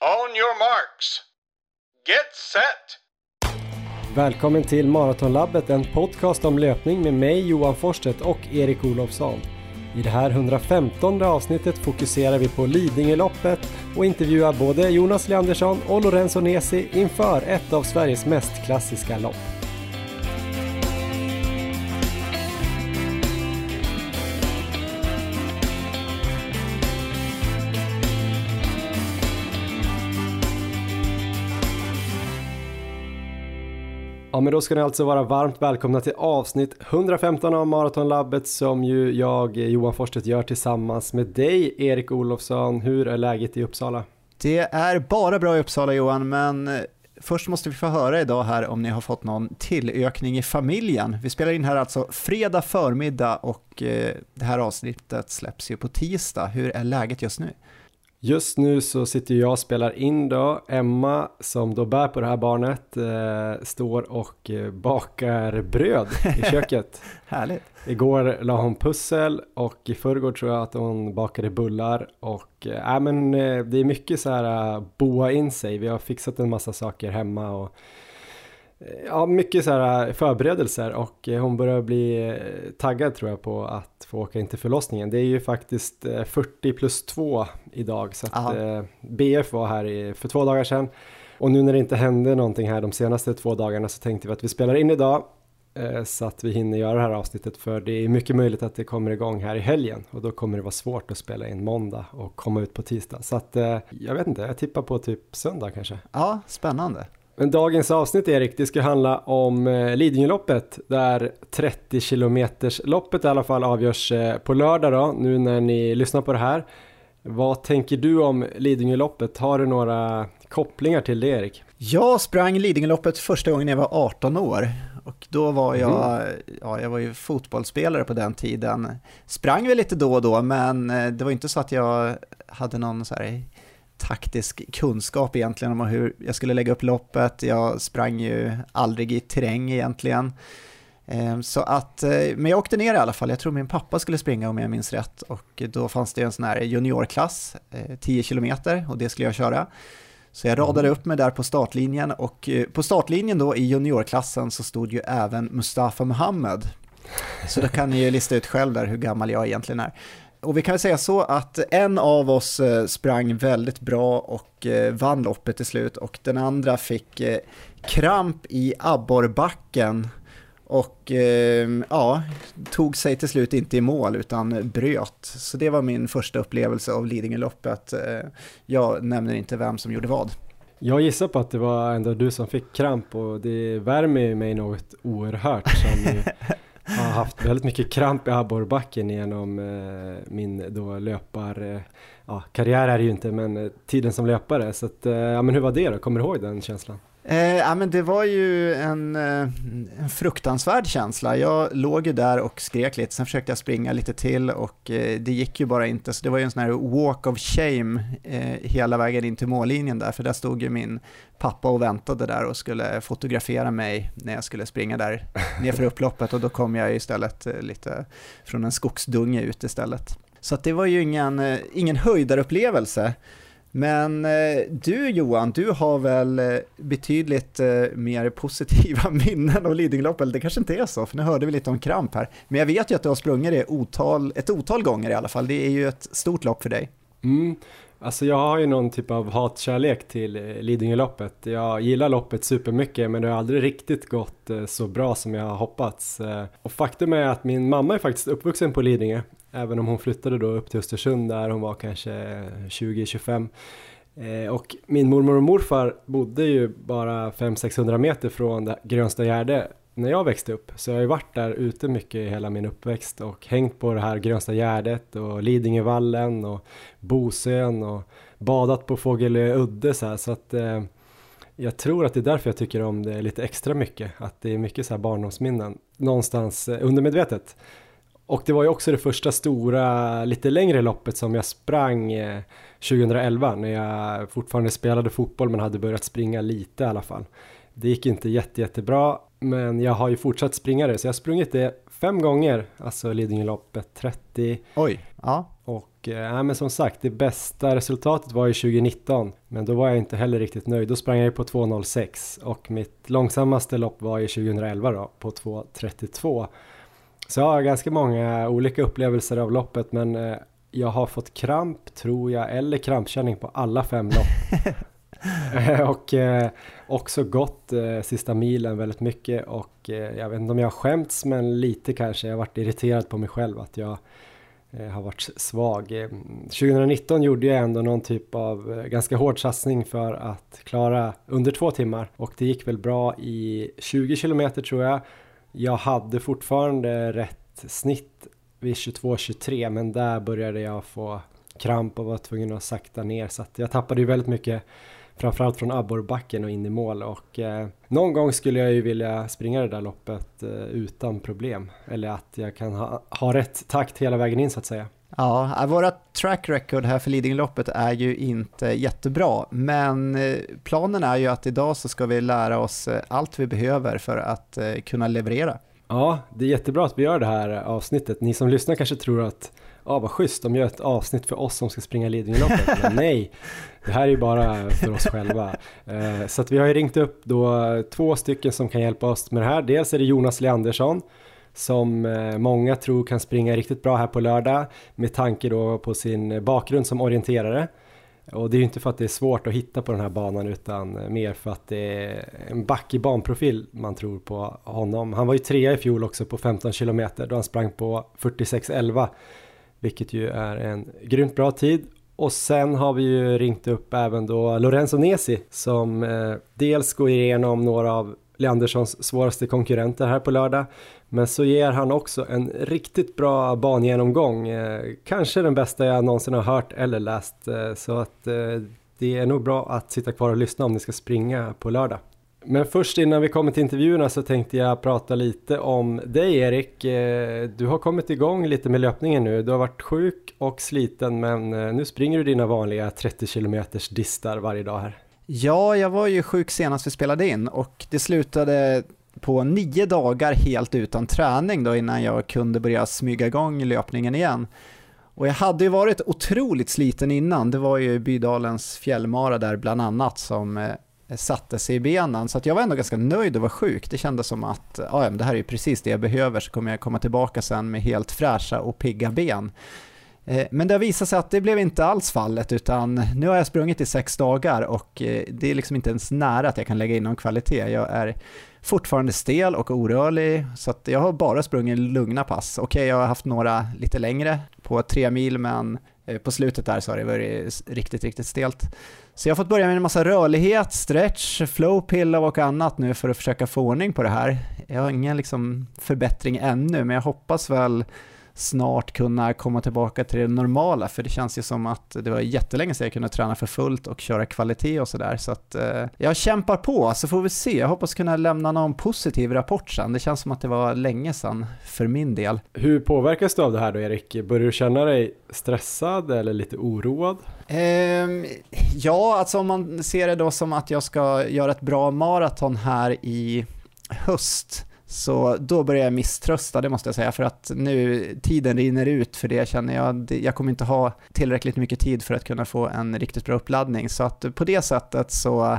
On your marks. Get set! Välkommen till Maratonlabbet, en podcast om löpning med mig Johan Forsstedt och Erik Olofsson. I det här 115 avsnittet fokuserar vi på Lidingöloppet och intervjuar både Jonas Leandersson och Lorenzo Nesi inför ett av Sveriges mest klassiska lopp. Ja men då ska ni alltså vara varmt välkomna till avsnitt 115 av Maratonlabbet som ju jag, Johan Forsstedt, gör tillsammans med dig, Erik Olofsson. Hur är läget i Uppsala? Det är bara bra i Uppsala Johan, men eh, först måste vi få höra idag här om ni har fått någon tillökning i familjen. Vi spelar in här alltså fredag förmiddag och eh, det här avsnittet släpps ju på tisdag. Hur är läget just nu? Just nu så sitter jag och spelar in då. Emma som då bär på det här barnet eh, står och eh, bakar bröd i köket. Härligt. Igår la hon pussel och i förrgår tror jag att hon bakade bullar och äh, men, eh, det är mycket så här uh, boa in sig. Vi har fixat en massa saker hemma och Ja, mycket så här förberedelser och hon börjar bli taggad tror jag på att få åka in till förlossningen. Det är ju faktiskt 40 plus 2 idag så att eh, BF var här för två dagar sedan och nu när det inte hände någonting här de senaste två dagarna så tänkte vi att vi spelar in idag eh, så att vi hinner göra det här avsnittet för det är mycket möjligt att det kommer igång här i helgen och då kommer det vara svårt att spela in måndag och komma ut på tisdag så att eh, jag vet inte, jag tippar på typ söndag kanske. Ja, spännande. Men dagens avsnitt Erik, det ska handla om eh, Lidingöloppet där 30 kilometers loppet i alla fall avgörs eh, på lördag då, nu när ni lyssnar på det här. Vad tänker du om Lidingöloppet? Har du några kopplingar till det Erik? Jag sprang Lidingöloppet första gången jag var 18 år och då var jag, mm. ja jag var ju fotbollsspelare på den tiden. Sprang väl lite då och då men eh, det var inte så att jag hade någon så här taktisk kunskap egentligen om hur jag skulle lägga upp loppet. Jag sprang ju aldrig i terräng egentligen. Ehm, så att, eh, men jag åkte ner i alla fall, jag tror min pappa skulle springa om jag minns rätt och då fanns det en sån här juniorklass, 10 eh, kilometer och det skulle jag köra. Så jag radade upp mig där på startlinjen och eh, på startlinjen då i juniorklassen så stod ju även Mustafa Mohammed. Så då kan ni ju lista ut själv där hur gammal jag egentligen är. Och vi kan säga så att en av oss sprang väldigt bra och vann loppet till slut och den andra fick kramp i abborrbacken och eh, ja, tog sig till slut inte i mål utan bröt. Så det var min första upplevelse av Lidingöloppet. Eh, jag nämner inte vem som gjorde vad. Jag gissar på att det var ändå du som fick kramp och det värmer mig något oerhört som Jag har haft väldigt mycket kramp i abborrbacken genom eh, min då löpar, eh, ja karriär är det ju inte men eh, tiden som löpare så att, eh, ja men hur var det då? Kommer du ihåg den känslan? Eh, ja, men det var ju en, eh, en, fruktansvärd känsla. Jag låg ju där och skrek lite, sen försökte jag springa lite till och eh, det gick ju bara inte. Så det var ju en sån här walk of shame eh, hela vägen in till mållinjen där, för där stod ju min pappa och väntade där och skulle fotografera mig när jag skulle springa där nerför upploppet och då kom jag istället eh, lite från en skogsdunge ut istället. Så det var ju ingen, ingen höjdarupplevelse. Men eh, du Johan, du har väl eh, betydligt eh, mer positiva minnen av Lidingöloppet, eller det kanske inte är så, för nu hörde vi lite om kramp här. Men jag vet ju att du har sprungit det otal, ett otal gånger i alla fall, det är ju ett stort lopp för dig. Mm. Alltså jag har ju någon typ av hatkärlek till Lidingöloppet. Jag gillar loppet supermycket men det har aldrig riktigt gått så bra som jag har hoppats. Och faktum är att min mamma är faktiskt uppvuxen på Lidingö Även om hon flyttade då upp till Östersund där hon var kanske 20-25. Eh, och min mormor och morfar bodde ju bara 500-600 meter från Grönsta Gärde när jag växte upp. Så jag har ju varit där ute mycket i hela min uppväxt och hängt på det här Grönsta Gärdet och Lidingövallen och Bosön och badat på Fågelö udde så här. Så att eh, jag tror att det är därför jag tycker om det lite extra mycket. Att det är mycket så här barndomsminnen någonstans eh, undermedvetet. Och det var ju också det första stora, lite längre loppet som jag sprang 2011 eh, när jag fortfarande spelade fotboll men hade börjat springa lite i alla fall. Det gick inte jätte, jättebra men jag har ju fortsatt springa det så jag har sprungit det fem gånger, alltså Lidingöloppet 30. Oj, ja. Och och äh, men som sagt det bästa resultatet var ju 2019 men då var jag inte heller riktigt nöjd. Då sprang jag ju på 2.06 och mitt långsammaste lopp var ju 2011 då på 2.32. Så jag har ganska många olika upplevelser av loppet men äh, jag har fått kramp tror jag eller krampkänning på alla fem lopp. och eh, också gått eh, sista milen väldigt mycket och eh, jag vet inte om jag har skämts men lite kanske. Jag har varit irriterad på mig själv att jag eh, har varit svag. 2019 gjorde jag ändå någon typ av eh, ganska hård satsning för att klara under två timmar och det gick väl bra i 20 kilometer tror jag. Jag hade fortfarande rätt snitt vid 22-23 men där började jag få kramp och var tvungen att sakta ner. Så att jag tappade ju väldigt mycket framförallt från abborrbacken och in i mål. Och eh, någon gång skulle jag ju vilja springa det där loppet eh, utan problem. Eller att jag kan ha, ha rätt takt hela vägen in så att säga. Ja, våra track record här för Lidingöloppet är ju inte jättebra, men eh, planen är ju att idag så ska vi lära oss eh, allt vi behöver för att eh, kunna leverera. Ja, det är jättebra att vi gör det här avsnittet. Ni som lyssnar kanske tror att ja vad schysst, de gör ett avsnitt för oss som ska springa Lidingöloppet. Men nej, det här är ju bara för oss själva. Så att vi har ju ringt upp då två stycken som kan hjälpa oss med det här. Dels är det Jonas Leandersson som eh, många tror kan springa riktigt bra här på lördag med tanke då på sin bakgrund som orienterare. Och det är ju inte för att det är svårt att hitta på den här banan utan eh, mer för att det är en backig banprofil man tror på honom. Han var ju trea i fjol också på 15 kilometer då han sprang på 46.11 vilket ju är en grymt bra tid. Och sen har vi ju ringt upp även då Lorenzo Nesi som eh, dels går igenom några av Leanderssons svåraste konkurrenter här på lördag. Men så ger han också en riktigt bra bangenomgång. Eh, kanske den bästa jag någonsin har hört eller läst. Eh, så att eh, det är nog bra att sitta kvar och lyssna om ni ska springa på lördag. Men först innan vi kommer till intervjuerna så tänkte jag prata lite om dig Erik. Du har kommit igång lite med löpningen nu. Du har varit sjuk och sliten men nu springer du dina vanliga 30 km distar varje dag här. Ja, jag var ju sjuk senast vi spelade in och det slutade på nio dagar helt utan träning då innan jag kunde börja smyga igång löpningen igen. Och jag hade ju varit otroligt sliten innan, det var ju Bydalens fjällmara där bland annat som eh, satte sig i benen. Så att jag var ändå ganska nöjd och var sjuk. Det kändes som att ja, det här är precis det jag behöver så kommer jag komma tillbaka sen med helt fräscha och pigga ben. Eh, men det har visat sig att det blev inte alls fallet utan nu har jag sprungit i sex dagar och eh, det är liksom inte ens nära att jag kan lägga in någon kvalitet. Jag är fortfarande stel och orörlig så att jag har bara sprungit lugna pass. Okej, jag har haft några lite längre på tre mil men eh, på slutet där så har det varit riktigt, riktigt stelt. Så jag har fått börja med en massa rörlighet, stretch, flowpillow och annat nu för att försöka få ordning på det här. Jag har ingen liksom förbättring ännu, men jag hoppas väl snart kunna komma tillbaka till det normala, för det känns ju som att det var jättelänge sedan jag kunde träna för fullt och köra kvalitet och sådär. Så att eh, jag kämpar på, så får vi se. Jag hoppas kunna lämna någon positiv rapport sen. Det känns som att det var länge sedan för min del. Hur påverkas du av det här då Erik? Börjar du känna dig stressad eller lite oroad? Um, ja, alltså om man ser det då som att jag ska göra ett bra maraton här i höst så då börjar jag misströsta, det måste jag säga, för att nu tiden rinner ut för det känner jag, jag kommer inte ha tillräckligt mycket tid för att kunna få en riktigt bra uppladdning. Så att på det sättet så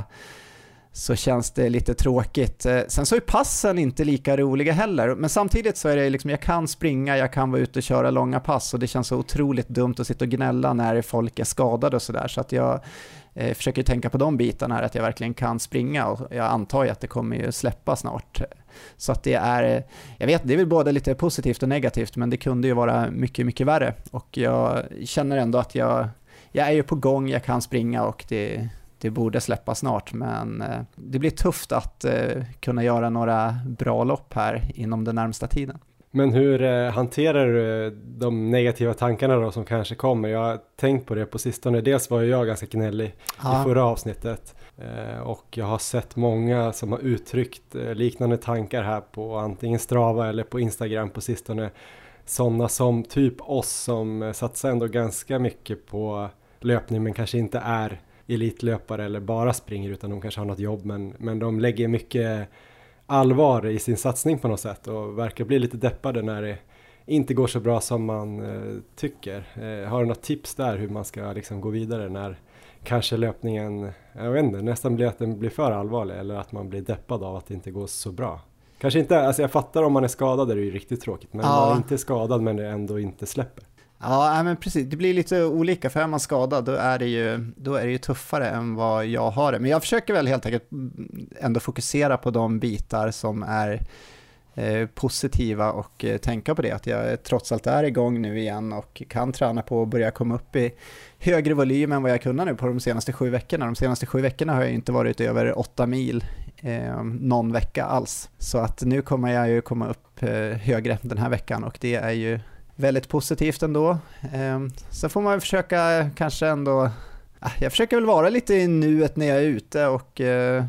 så känns det lite tråkigt. Eh, sen så är passen inte lika roliga heller, men samtidigt så är det liksom, jag kan springa, jag kan vara ute och köra långa pass och det känns så otroligt dumt att sitta och gnälla när folk är skadade och sådär, så att jag eh, försöker tänka på de bitarna här, att jag verkligen kan springa och jag antar ju att det kommer ju släppa snart. Så att det är, jag vet, det är väl både lite positivt och negativt, men det kunde ju vara mycket, mycket värre och jag känner ändå att jag, jag är ju på gång, jag kan springa och det det borde släppa snart, men eh, det blir tufft att eh, kunna göra några bra lopp här inom den närmsta tiden. Men hur eh, hanterar du de negativa tankarna då som kanske kommer? Jag har tänkt på det på sistone. Dels var jag ganska gnällig ja. i förra avsnittet och jag har sett många som har uttryckt liknande tankar här på antingen Strava eller på Instagram på sistone. Sådana som typ oss som satsar ändå ganska mycket på löpning men kanske inte är elitlöpare eller bara springer utan de kanske har något jobb men, men de lägger mycket allvar i sin satsning på något sätt och verkar bli lite deppade när det inte går så bra som man eh, tycker. Eh, har du något tips där hur man ska liksom gå vidare när kanske löpningen, jag vet inte, nästan blir att den blir för allvarlig eller att man blir deppad av att det inte går så bra? Kanske inte, alltså jag fattar om man är skadad är det ju riktigt tråkigt, men ja. man är inte skadad men det ändå inte släpper. Ja, men precis. Det blir lite olika, för är man skadad då är, det ju, då är det ju tuffare än vad jag har det. Men jag försöker väl helt enkelt ändå fokusera på de bitar som är eh, positiva och eh, tänka på det, att jag trots allt är igång nu igen och kan träna på att börja komma upp i högre volym än vad jag kunnat nu på de senaste sju veckorna. De senaste sju veckorna har jag inte varit över åtta mil eh, någon vecka alls. Så att nu kommer jag ju komma upp eh, högre den här veckan och det är ju väldigt positivt ändå. Eh, sen får man försöka kanske ändå ah, jag försöker väl vara lite i nuet när jag är ute och eh,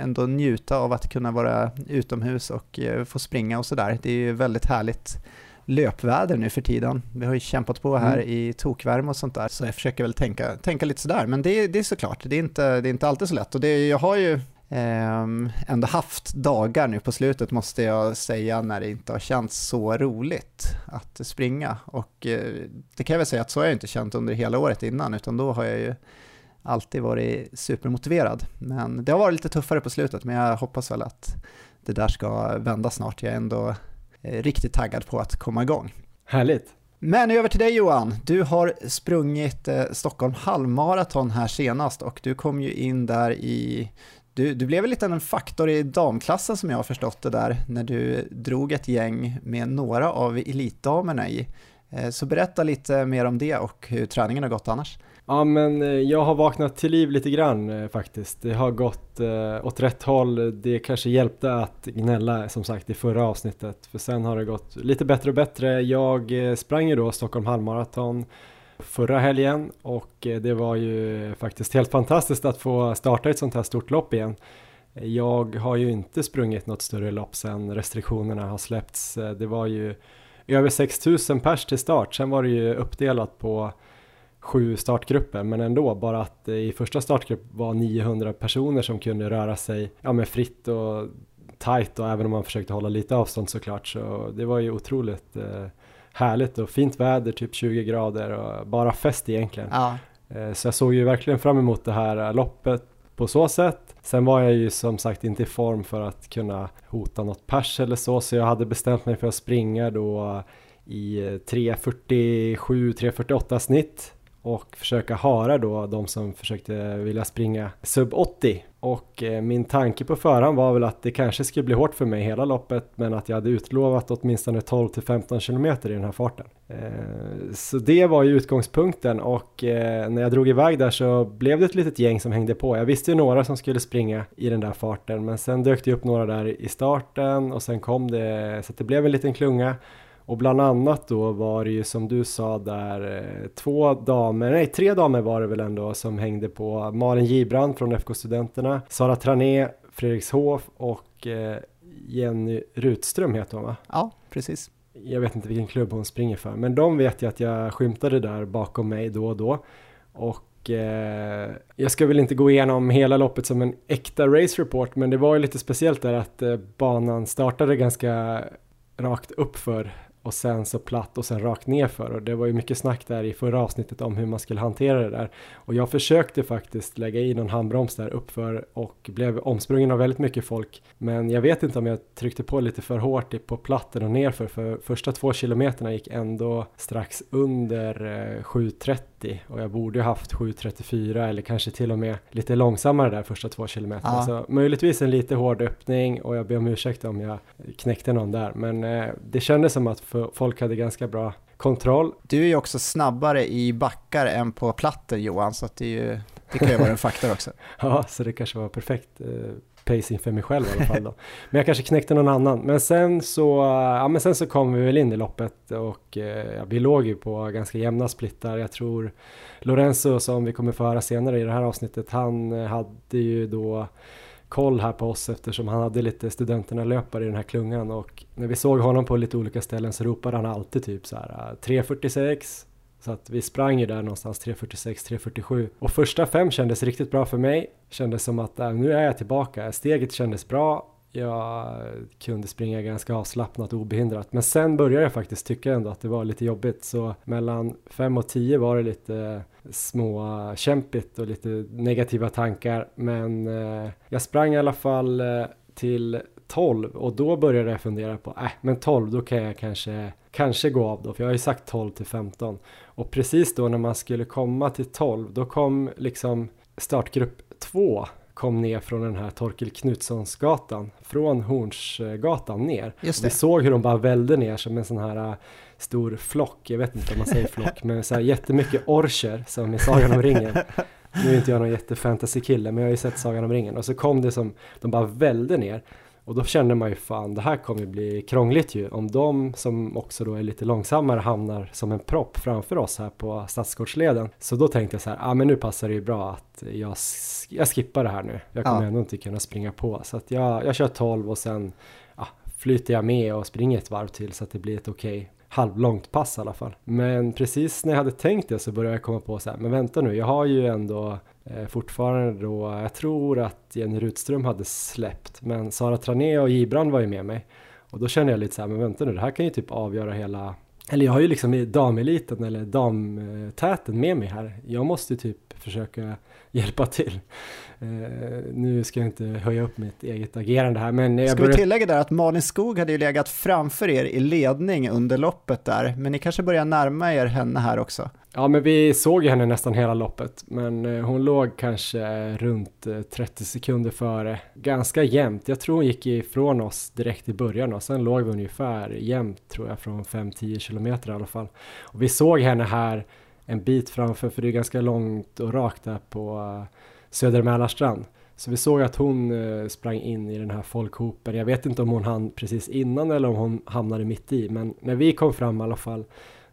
ändå njuta av att kunna vara utomhus och eh, få springa och sådär. Det är ju väldigt härligt löpväder nu för tiden. Vi har ju kämpat på här mm. i tokvärme och sånt där, så jag försöker väl tänka, tänka lite sådär. Men det, det är såklart, det är, inte, det är inte alltid så lätt. Och det, jag har ju Ehm, ändå haft dagar nu på slutet måste jag säga när det inte har känts så roligt att springa. Och eh, det kan jag väl säga att så har jag inte känt under hela året innan utan då har jag ju alltid varit supermotiverad. Men det har varit lite tuffare på slutet men jag hoppas väl att det där ska vända snart. Jag är ändå eh, riktigt taggad på att komma igång. Härligt! Men över till dig Johan. Du har sprungit eh, Stockholm halvmaraton här senast och du kom ju in där i du, du blev lite en faktor i damklassen som jag har förstått det där, när du drog ett gäng med några av elitdamerna i. Eh, så berätta lite mer om det och hur träningen har gått annars. Ja men eh, jag har vaknat till liv lite grann eh, faktiskt. Det har gått eh, åt rätt håll. Det kanske hjälpte att gnälla som sagt i förra avsnittet. För sen har det gått lite bättre och bättre. Jag sprang ju då Stockholm halvmaraton förra helgen och eh, det var ju faktiskt helt fantastiskt att få starta ett sånt här stort lopp igen. Jag har ju inte sprungit något större lopp sedan restriktionerna har släppts. Eh, det var ju över 6000 pers till start, sen var det ju uppdelat på sju startgrupper men ändå bara att eh, i första startgrupp var 900 personer som kunde röra sig ja, men fritt och tight och även om man försökte hålla lite avstånd såklart så det var ju otroligt eh, härligt och fint väder, typ 20 grader och bara fest egentligen. Ja. Eh, så jag såg ju verkligen fram emot det här loppet på så sätt. Sen var jag ju som sagt inte i form för att kunna hota något pers eller så, så jag hade bestämt mig för att springa då i 3.47-3.48 snitt och försöka hara då de som försökte vilja springa sub 80 och eh, min tanke på förhand var väl att det kanske skulle bli hårt för mig hela loppet men att jag hade utlovat åtminstone 12 till 15 kilometer i den här farten. Eh, så det var ju utgångspunkten och eh, när jag drog iväg där så blev det ett litet gäng som hängde på. Jag visste ju några som skulle springa i den där farten men sen dök det upp några där i starten och sen kom det så att det blev en liten klunga och bland annat då var det ju som du sa där eh, två damer, nej tre damer var det väl ändå som hängde på Malin Gibrand från FK Studenterna, Sara Trané, Fredrikshof och eh, Jenny Rutström heter hon va? Ja, precis. Jag vet inte vilken klubb hon springer för, men de vet jag att jag skymtade där bakom mig då och då. Och eh, jag ska väl inte gå igenom hela loppet som en äkta race report, men det var ju lite speciellt där att banan startade ganska rakt uppför och sen så platt och sen rakt nerför. Och det var ju mycket snack där i förra avsnittet om hur man skulle hantera det där. Och jag försökte faktiskt lägga i någon handbroms där uppför och blev omsprungen av väldigt mycket folk. Men jag vet inte om jag tryckte på lite för hårt på platten och nerför för första två kilometerna gick ändå strax under eh, 7.30 eh, och jag borde haft 7.34 eller kanske till och med lite långsammare där första två kilometerna ja. så möjligtvis en lite hård öppning och jag ber om ursäkt om jag knäckte någon där men eh, det kändes som att folk hade ganska bra kontroll. Du är ju också snabbare i backar än på platten Johan, så det, ju, det kan ju vara en faktor också. ja, så det kanske var perfekt eh, pacing för mig själv i alla fall då. Men jag kanske knäckte någon annan. Men sen så, ja men sen så kom vi väl in i loppet och eh, ja, vi låg ju på ganska jämna splittar. Jag tror Lorenzo som vi kommer få höra senare i det här avsnittet, han hade ju då koll här på oss eftersom han hade lite studenterna löpare i den här klungan och när vi såg honom på lite olika ställen så ropade han alltid typ så här eh, 3.46 så att vi sprang ju där någonstans 3.46, 3.47 och första fem kändes riktigt bra för mig. Kändes som att äh, nu är jag tillbaka, steget kändes bra jag kunde springa ganska avslappnat och obehindrat. Men sen började jag faktiskt tycka ändå att det var lite jobbigt. Så mellan 5 och 10 var det lite äh, små kämpigt och lite negativa tankar. Men äh, jag sprang i alla fall äh, till 12 och då började jag fundera på, äh, men 12 då kan jag kanske, kanske gå av då, för jag har ju sagt 12 till 15. Och precis då när man skulle komma till 12, då kom liksom startgrupp 2 kom ner från den här Torkel Knutssonsgatan, från Hornsgatan ner. Just. Vi såg hur de bara välde ner som en sån här äh, stor flock, jag vet inte om man säger flock, men så här jättemycket orcher som i Sagan om ringen. Nu är inte jag någon jättefantasy-kille, men jag har ju sett Sagan om ringen. Och så kom det som, de bara välde ner. Och då kände man ju fan, det här kommer bli krångligt ju. Om de som också då är lite långsammare hamnar som en propp framför oss här på Stadsgårdsleden. Så då tänkte jag så här, ja ah, men nu passar det ju bra att jag, jag skippar det här nu. Jag kommer Ja. ändå inte kunna springa på. Så att jag, jag kör 12 och sen ja, flyter jag med och springer ett varv till så att det blir ett okej halvlångt pass i alla fall. Men precis när jag hade tänkt det så började jag komma på så här, men vänta nu, jag har ju ändå Eh, fortfarande då, jag tror att Jenny Rutström hade släppt, men Sara Trané och Gibran var ju med mig. Och då kände jag lite så här, men vänta nu, det här kan ju typ avgöra hela eller jag har ju liksom dameliten eller damtäten med mig här. Jag måste ju typ försöka hjälpa till. Eh, nu ska jag inte höja upp mitt eget agerande här, men jag Ska vi börjar... tillägga där att Malin Skog hade ju legat framför er i ledning under loppet där, men ni kanske börjar närma er henne här också. Ja, men vi såg henne nästan hela loppet, men eh, hon låg kanske runt eh, 30 sekunder före. Ganska jämnt. Jag tror hon gick ifrån oss direkt i början och sen låg vi ungefär jämnt tror jag från 5-10 kilometer i alla fall. Och vi såg henne här en bit framför, för det är ganska långt och rakt där på eh, Söder Mälarstrand. Så vi såg att hon eh, sprang in i den här folkhopen. Jag vet inte om hon hann precis innan eller om hon hamnade mitt i, men när vi kom fram i alla fall,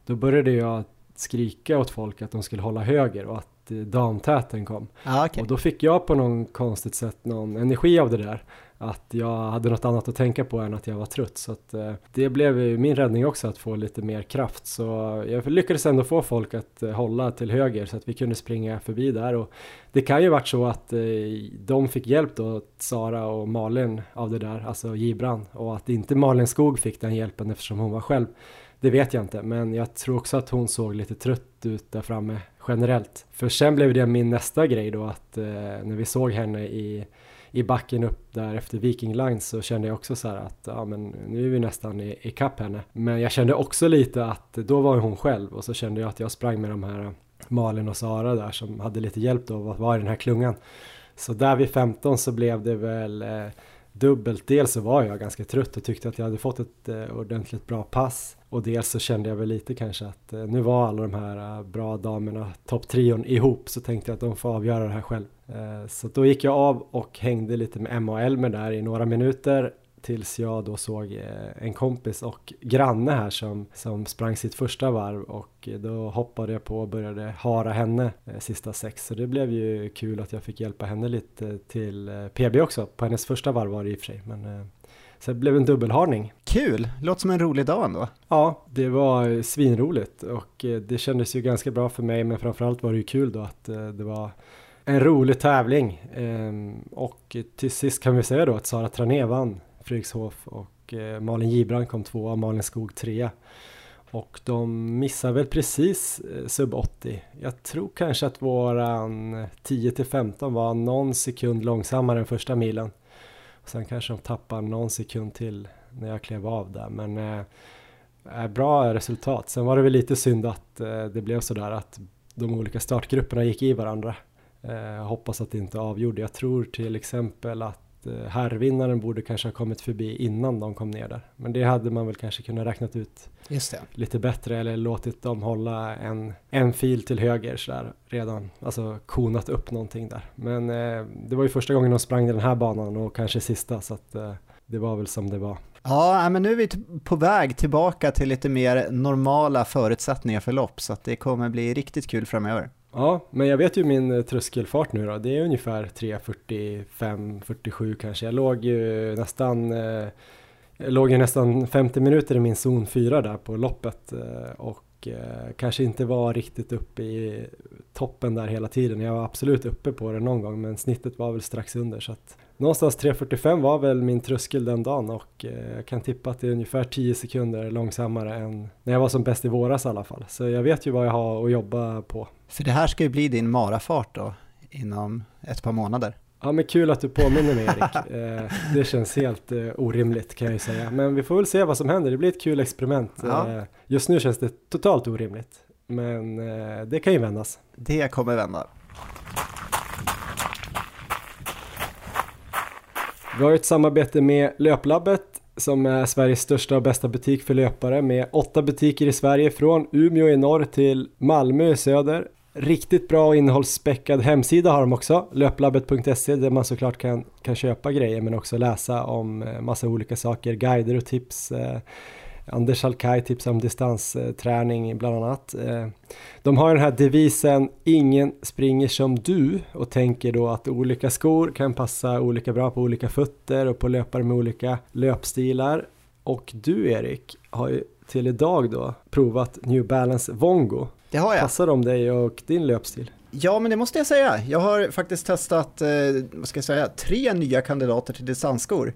då började jag skrika åt folk att de skulle hålla höger och att eh, damtäten kom. Ja, okej. Och då fick jag på någon konstigt sätt någon energi av det där. Att jag hade något annat att tänka på än att jag var trött. Så att, eh, det blev min räddning också att få lite mer kraft. Så jag lyckades ändå få folk att eh, hålla till höger så att vi kunde springa förbi där. Och det kan ju varit så att eh, de fick hjälp då, Sara och Malin av det där, alltså Gibran. Och att inte Malin Skog fick den hjälpen eftersom hon var själv. Det vet jag inte, men jag tror också att hon såg lite trött ut där framme generellt. För sen blev det min nästa grej då att eh, när vi såg henne i, i backen upp där efter Viking Line så kände jag också så här att ja men nu är vi nästan i, i kapp henne. Men jag kände också lite att då var hon själv och så kände jag att jag sprang med de här eh, Malin och Sara där som hade lite hjälp då av att vara i den här klungan. Så där vid 15 så blev det väl eh, dubbelt. Dels så var jag ganska trött och tyckte att jag hade fått ett eh, ordentligt bra pass. Och dels så kände jag väl lite kanske att eh, nu var alla de här eh, bra damerna, topptrion ihop, så tänkte jag att de får avgöra det här själv. Eh, så då gick jag av och hängde lite med Emma och Elmer där i några minuter tills jag då såg eh, en kompis och granne här som, som sprang sitt första varv och eh, då hoppade jag på och började hara henne eh, sista sex. Så det blev ju kul att jag fick hjälpa henne lite till eh, PB också. På hennes första varv var det i och för sig. Men, eh, så det blev en dubbelharning. Kul, låter som en rolig dag ändå. Ja, det var eh, svinroligt och eh, det kändes ju ganska bra för mig men framförallt var det ju kul då att eh, det var en rolig tävling. Ehm, Och till sist kan vi säga då att Sara Trané vann Fredrikshof och Malin Gibran kom tvåa Malin Skog trea. Och de missar väl precis sub 80. Jag tror kanske att våran 10 till 15 var någon sekund långsammare än första milen. Och sen kanske de tappar någon sekund till när jag klev av där. Men eh, eh bra resultat. Sen var det väl lite synd att eh, det blev sådär att de olika startgrupperna gick i varandra. Eh, hoppas att det inte avgjorde. Jag tror till exempel att eh, herrvinnaren borde kanske ha kommit förbi innan de kom ner där. Men det hade man väl kanske kunnat räknat ut lite bättre eller låtit dem hålla en, en fil till höger sådär redan, alltså konat upp någonting där. Men eh, det var ju första gången de sprang den här banan och kanske sista så att eh, det var väl som det var. Ja, men nu är vi på väg tillbaka till lite mer normala förutsättningar för lopp, så att det kommer bli riktigt kul framöver. Ja, men jag vet ju min eh, tröskelfart nu då. Det är ungefär 3.45-47 kanske. Jag låg ju nästan eh, jag låg ju nästan 50 minuter i min zon 4 där på loppet eh, och kanske inte var riktigt uppe i toppen där hela tiden. Jag var absolut uppe på det någon gång men snittet var väl strax under så att någonstans 3.45 var väl min tröskel den dagen och jag kan tippa att det är ungefär 10 sekunder långsammare än när jag var som bäst i våras i alla fall. Så jag vet ju vad jag har att jobba på. För det här ska ju bli din marafart då inom ett par månader. Ja men kul att du påminner mig Erik. Eh, det känns helt eh, orimligt kan jag ju säga. Men vi får väl se vad som händer. Det blir ett kul experiment. Ja. Eh, just nu känns det totalt orimligt. Men det kan ju vändas. Det kommer vända. Vi har ett samarbete med Löplabbet som är Sveriges största och bästa butik för löpare med åtta butiker i Sverige från Umeå i norr till Malmö i söder. Riktigt bra och innehållsspäckad hemsida har de också, löplabbet.se där man såklart kan, kan köpa grejer men också läsa om eh, massa olika saker, guider och tips. Eh, Anders Alkaj tipsar om distansträning bland annat. Eh, de har den här devisen ingen springer som du och tänker då att olika skor kan passa olika bra på olika fötter och på löpare med olika löpstilar. Och du Erik har ju till idag då provat New Balance Vongo. Det har jag. Passar de dig och din löpstil? Ja, men det måste jag säga. Jag har faktiskt testat, eh, vad ska jag säga, tre nya kandidater till distansskor.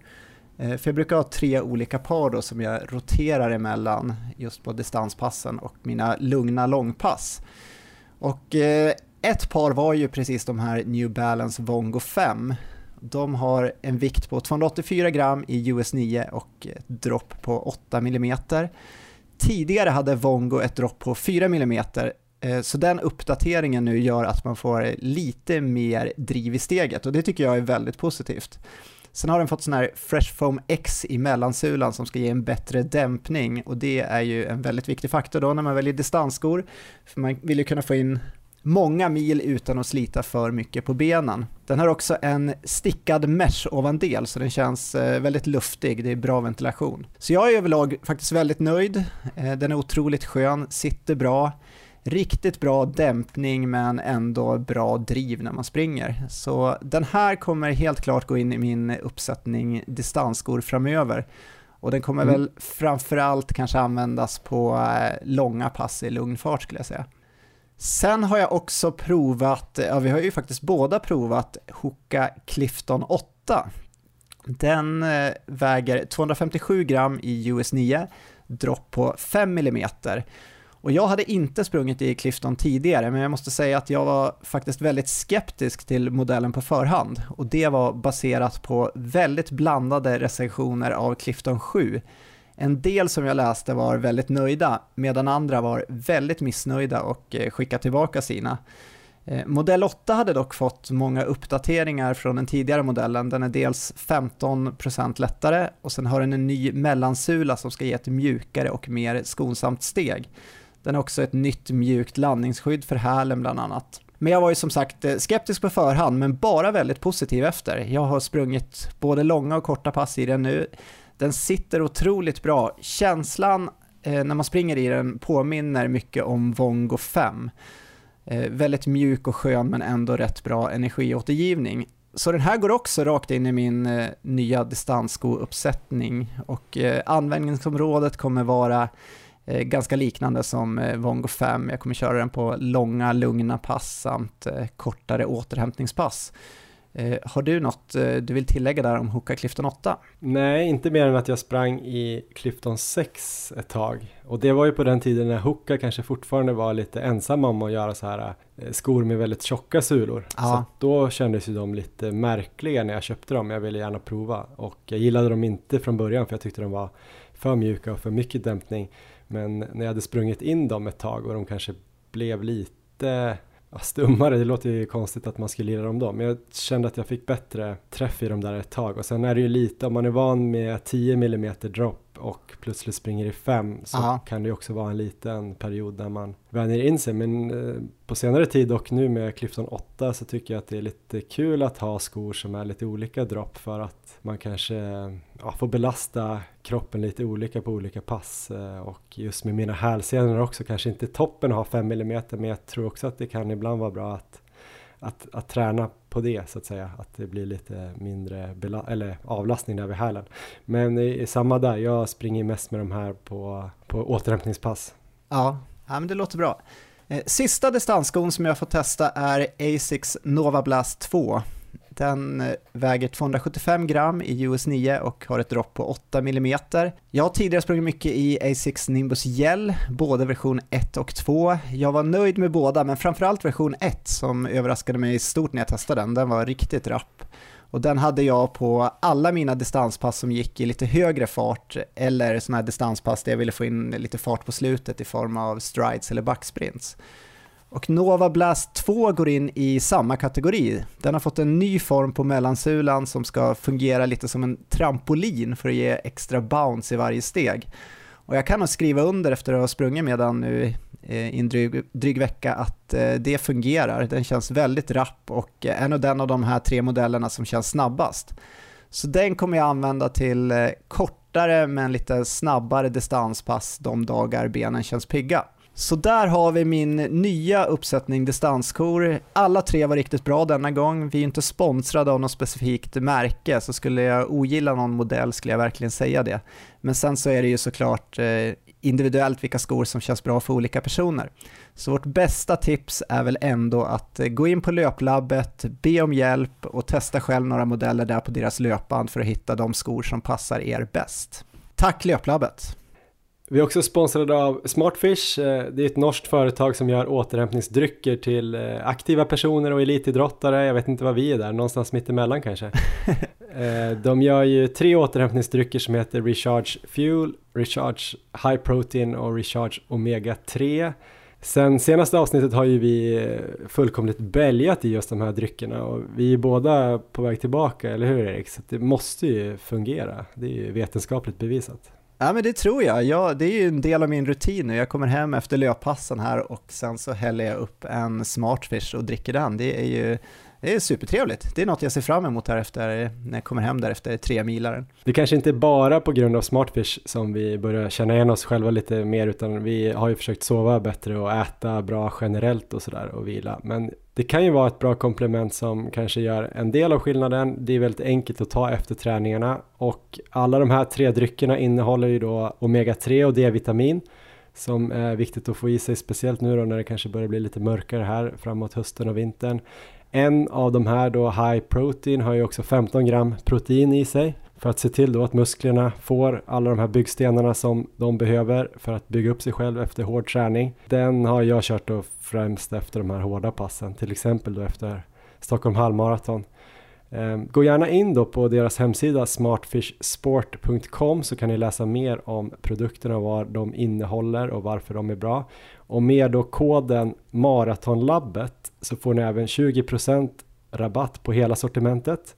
Eh, för jag brukar ha tre olika par då som jag roterar emellan just på distanspassen och mina lugna långpass. Och eh, ett par var ju precis de här New Balance Vongo 5. De har en vikt på 284 gram i US 9 och ett dropp på 8 mm. Tidigare hade Vongo ett dropp på 4 mm eh, så den uppdateringen nu gör att man får lite mer driv i steget och det tycker jag är väldigt positivt. Sen har den fått sån här Fresh Foam X i mellansulan som ska ge en bättre dämpning och det är ju en väldigt viktig faktor då när man väljer distansskor. För man vill ju kunna få in många mil utan att slita för mycket på benen. Den har också en stickad mesh ovandel så den känns eh, väldigt luftig, det är bra ventilation. Så jag är överlag faktiskt väldigt nöjd, eh, den är otroligt skön, sitter bra, riktigt bra dämpning men ändå bra driv när man springer. Så den här kommer helt klart gå in i min uppsättning distansskor framöver. Och den kommer mm. väl framförallt kanske användas på eh, långa pass i lugn fart skulle jag säga. Sen har jag också provat, ja vi har ju faktiskt båda provat Hoka Clifton 8. Den eh, väger 257 gram i US 9, dropp på 5 mm. Och jag hade inte sprungit i Clifton tidigare, men jag måste säga att jag var faktiskt väldigt skeptisk till modellen på förhand. Och det var baserat på väldigt blandade recensioner av Clifton 7. En del som jag läste var väldigt nöjda, medan andra var väldigt missnöjda och eh, skickade tillbaka sina. Eh, modell 8 hade dock fått många uppdateringar från den tidigare modellen. Den är dels 15% lättare och sen har den en ny mellansula som ska ge ett mjukare och mer skonsamt steg. Den har också ett nytt mjukt landningsskydd för hälen bland annat. Men jag var ju som sagt eh, skeptisk på förhand, men bara väldigt positiv efter. Jag har sprungit både långa och korta pass i den nu. Den sitter otroligt bra. Känslan eh, när man springer i den påminner mycket om Vongo 5. Eh, väldigt mjuk och skön men ändå rätt bra energiåtergivning. Så den här går också rakt in i min eh, nya distansskouppsättning och eh, användningsområdet kommer vara ganska liknande som eh, Vongo 5. Jag kommer köra den på långa, lugna pass samt eh, kortare återhämtningspass. Har du något du vill tillägga där om Hoka Clifton 8? Nej, inte mer än att jag sprang i Clifton 6 ett tag. Och det var ju på den tiden när Hoka kanske fortfarande var lite ensamma om att göra så här skor med väldigt tjocka sulor. Ja. Så då kändes ju de lite märkliga när jag köpte dem. Jag ville gärna prova. Och jag gillade dem inte från början för jag tyckte de var för mjuka och för mycket dämpning. Men när jag hade sprungit in dem ett tag och de kanske blev lite ja, stummare, det låter ju konstigt att man skulle lira dem då, men jag kände att jag fick bättre träff i dem där ett tag och sen är det ju lite, om man är van med 10 mm dropp och plötsligt springer i 5 så Aha. kan det ju också vara en liten period där man vänjer in sig men eh, på senare tid och nu med Clifton 8 så tycker jag att det är lite kul att ha skor som är lite olika dropp för att man kanske ja, får belasta kroppen lite olika på olika pass eh, och just med mina hälsenor också kanske inte toppen har 5 mm men jag tror också att det kan ibland vara bra att, att, att träna på det så att säga, att det blir lite mindre eller avlastning där vid hälen. Men i, i samma där, jag springer mest med de här på, på återhämtningspass. Ja, Ja, men det låter bra. Eh, sista distansskon som jag får testa är Asics Nova Blast 2. Den eh, väger 275 gram i US 9 och har ett dropp på 8 mm. Jag har tidigare sprungit mycket i A6 Nimbus Gel, både version 1 och 2. Jag var nöjd med båda, men framförallt version 1 som överraskade mig stort när jag testade den. Den var riktigt rapp. Och den hade jag på alla mina distanspass som gick i lite högre fart eller sådana här distanspass där jag ville få in lite fart på slutet i form av strides eller backsprints. Och Nova Blast 2 går in i samma kategori. Den har fått en ny form på mellansulan som ska fungera lite som en trampolin för att ge extra bounce i varje steg. Och jag kan nog skriva under efter att ha sprungit med den nu eh, i en dryg, dryg vecka att eh, det fungerar. Den känns väldigt rapp och eh, är nog den av de här tre modellerna som känns snabbast. Så den kommer jag använda till kortare men lite snabbare distanspass de dagar benen känns pigga. Så där har vi min nya uppsättning distanskor. Alla tre var riktigt bra denna gång. Vi är inte sponsrade av något specifikt märke, så skulle jag ogilla någon modell skulle jag verkligen säga det. Men sen så är det ju såklart eh, individuellt vilka skor som känns bra för olika personer. Så vårt bästa tips är väl ändå att eh, gå in på löplabbet, be om hjälp och testa själv några modeller där på deras löpband för att hitta de skor som passar er bäst. Tack löplabbet! Vi är också sponsrade av Smartfish. Eh, det är ett norskt företag som gör återhämtningsdrycker till eh, aktiva personer och elitidrottare. Jag vet inte vad vi är där, någonstans mitt emellan kanske. Eh, de gör ju tre återhämtningsdrycker som heter Recharge Fuel, Recharge High Protein och Recharge Omega 3. Sen senaste avsnittet har ju vi fullkomligt bälgat i just de här dryckerna och vi är båda på väg tillbaka, eller hur Erik? Så det måste ju fungera, det är ju vetenskapligt bevisat. Ja men det tror jag. jag. det är ju en del av min rutin nu. Jag kommer hem efter löppassen här och sen så häller jag upp en Smartfish och dricker den. Det är ju det är supertrevligt. Det är något jag ser fram emot här efter, när jag kommer hem där efter tre milaren. Det kanske inte är bara på grund av Smartfish som vi börjar känna igen oss själva lite mer utan vi har ju försökt sova bättre och äta bra generellt och sådär och vila. Men det kan ju vara ett bra komplement som kanske gör en del av skillnaden. Det är väldigt enkelt att ta efter träningarna och alla de här tre dryckerna innehåller ju då omega-3 och D-vitamin som är viktigt att få i sig, speciellt nu då när det kanske börjar bli lite mörkare här framåt hösten och vintern. En av de här då high protein har ju också 15 gram protein i sig för att se till då att musklerna får alla de här byggstenarna som de behöver för att bygga upp sig själv efter hård träning. Den har jag kört då främst efter de här hårda passen, till exempel då efter Stockholm halvmaraton. Ehm, gå gärna in då på deras hemsida smartfishsport.com så kan ni läsa mer om produkterna och vad de innehåller och varför de är bra. Och med då koden Maratonlabbet så får ni även 20% rabatt på hela sortimentet.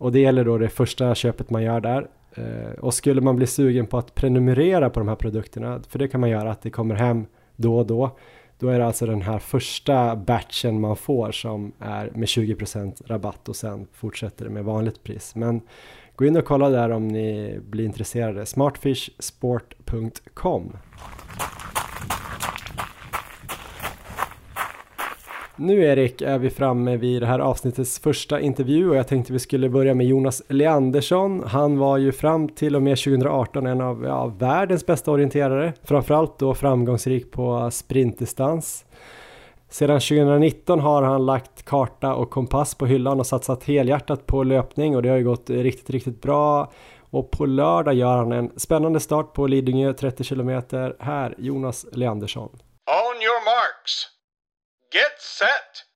Och det gäller då det första köpet man gör där. Eh, och skulle man bli sugen på att prenumerera på de här produkterna, för det kan man göra att det kommer hem då och då. Då är det alltså den här första batchen man får som är med 20% rabatt och sen fortsätter det med vanligt pris. Men gå in och kolla där om ni blir intresserade. smartfishsport.com Nu Erik är vi framme vid det här avsnittets första intervju och jag tänkte vi skulle börja med Jonas Leandersson. Han var ju fram till och med 2018 en av ja, världens bästa orienterare, framförallt då framgångsrik på sprintdistans. Sedan 2019 har han lagt karta och kompass på hyllan och satsat helhjärtat på löpning och det har ju gått riktigt, riktigt bra. Och på lördag gör han en spännande start på Lidingö 30 km. Här Jonas Leandersson. On your marks. Get set!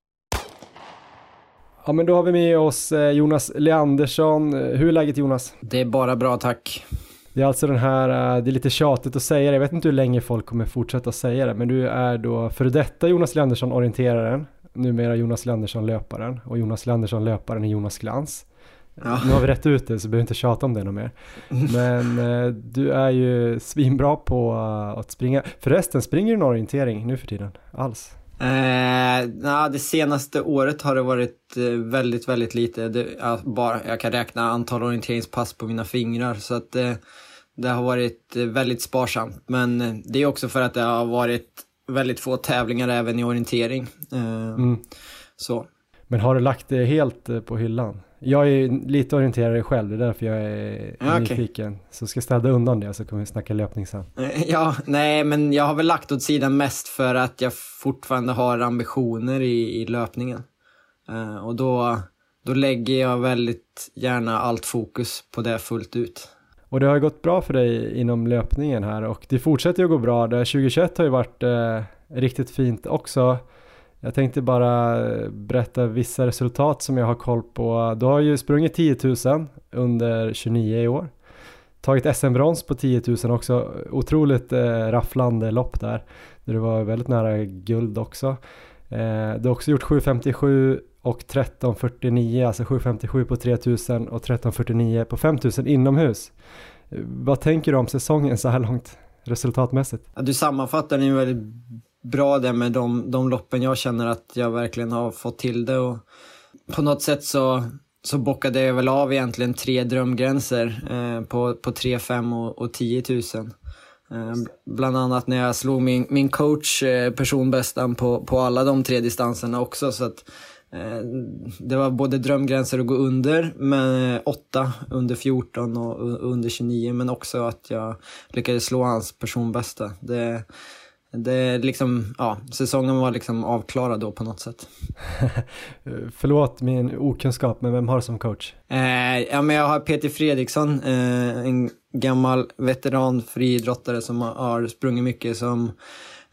Ja men då har vi med oss eh, Jonas Leandersson. Hur är läget Jonas? Det är bara bra tack. Det är alltså den här, eh, det är lite tjatigt att säga det, jag vet inte hur länge folk kommer fortsätta säga det, men du är då för detta Jonas Leandersson orienteraren, numera Jonas Leandersson löparen och Jonas Leandersson löparen är Jonas Glans. Ja. Nu har vi rätt ut det så behöver inte tjata om det något mer. Men eh, du är ju svinbra på att springa. Förresten, springer du någon orientering nu för tiden alls? Eh, na, det senaste året har det varit eh, väldigt, väldigt lite. Det, jag, bara, jag kan räkna antal orienteringspass på mina fingrar så att eh, det har varit eh, väldigt sparsamt. Men eh, det är också för att det har varit väldigt få tävlingar även i orientering. Eh, mm. Så. Men har du lagt det helt på hyllan Jag är lite orienterad själv, det är därför jag är Ja, okej. nyfiken. Så ska jag städa undan det så kommer vi snacka löpning sen. Eh, Ja, nej, men jag har väl lagt åt sidan mest för att jag fortfarande har ambitioner i, i löpningen. Eh, och då, då lägger jag väldigt gärna allt fokus på det fullt ut. Och det har ju gått bra för dig inom löpningen här och det fortsätter ju att gå bra. Det 2021 har ju varit eh, riktigt fint också. Jag tänkte bara eh, berätta vissa resultat som jag har koll på. Du har ju sprungit 10 000 under 29 i år. Tagit SM-brons på 10 000 också. Otroligt eh, rafflande lopp där. Där du var väldigt nära guld också. Eh, du har också gjort 757 och 1349, alltså 757 på 3000 och 1349 på 5000 inomhus. Vad tänker du om säsongen så här långt resultatmässigt? Ja, du sammanfattar den ju väldigt bra det med de, de loppen jag känner att jag verkligen har fått till det. Och på något sätt så, så bockade jag väl av egentligen tre drömgränser eh, på, på 3, 5 och, och 10 000. Eh, bland annat när jag slog min, min coach eh, personbästan på, på alla de tre distanserna också. Så att, eh, det var både drömgränser att gå under, men eh, 8 under 14 och under 29, men också att jag lyckades slå hans personbästa. Det, det liksom, ja, säsongen var liksom avklarad då på något sätt. Förlåt min okunskap, men vem har du som coach? Eh, ja, men jag har Peter Fredriksson, eh, en gammal veteran friidrottare som har, sprungit mycket, som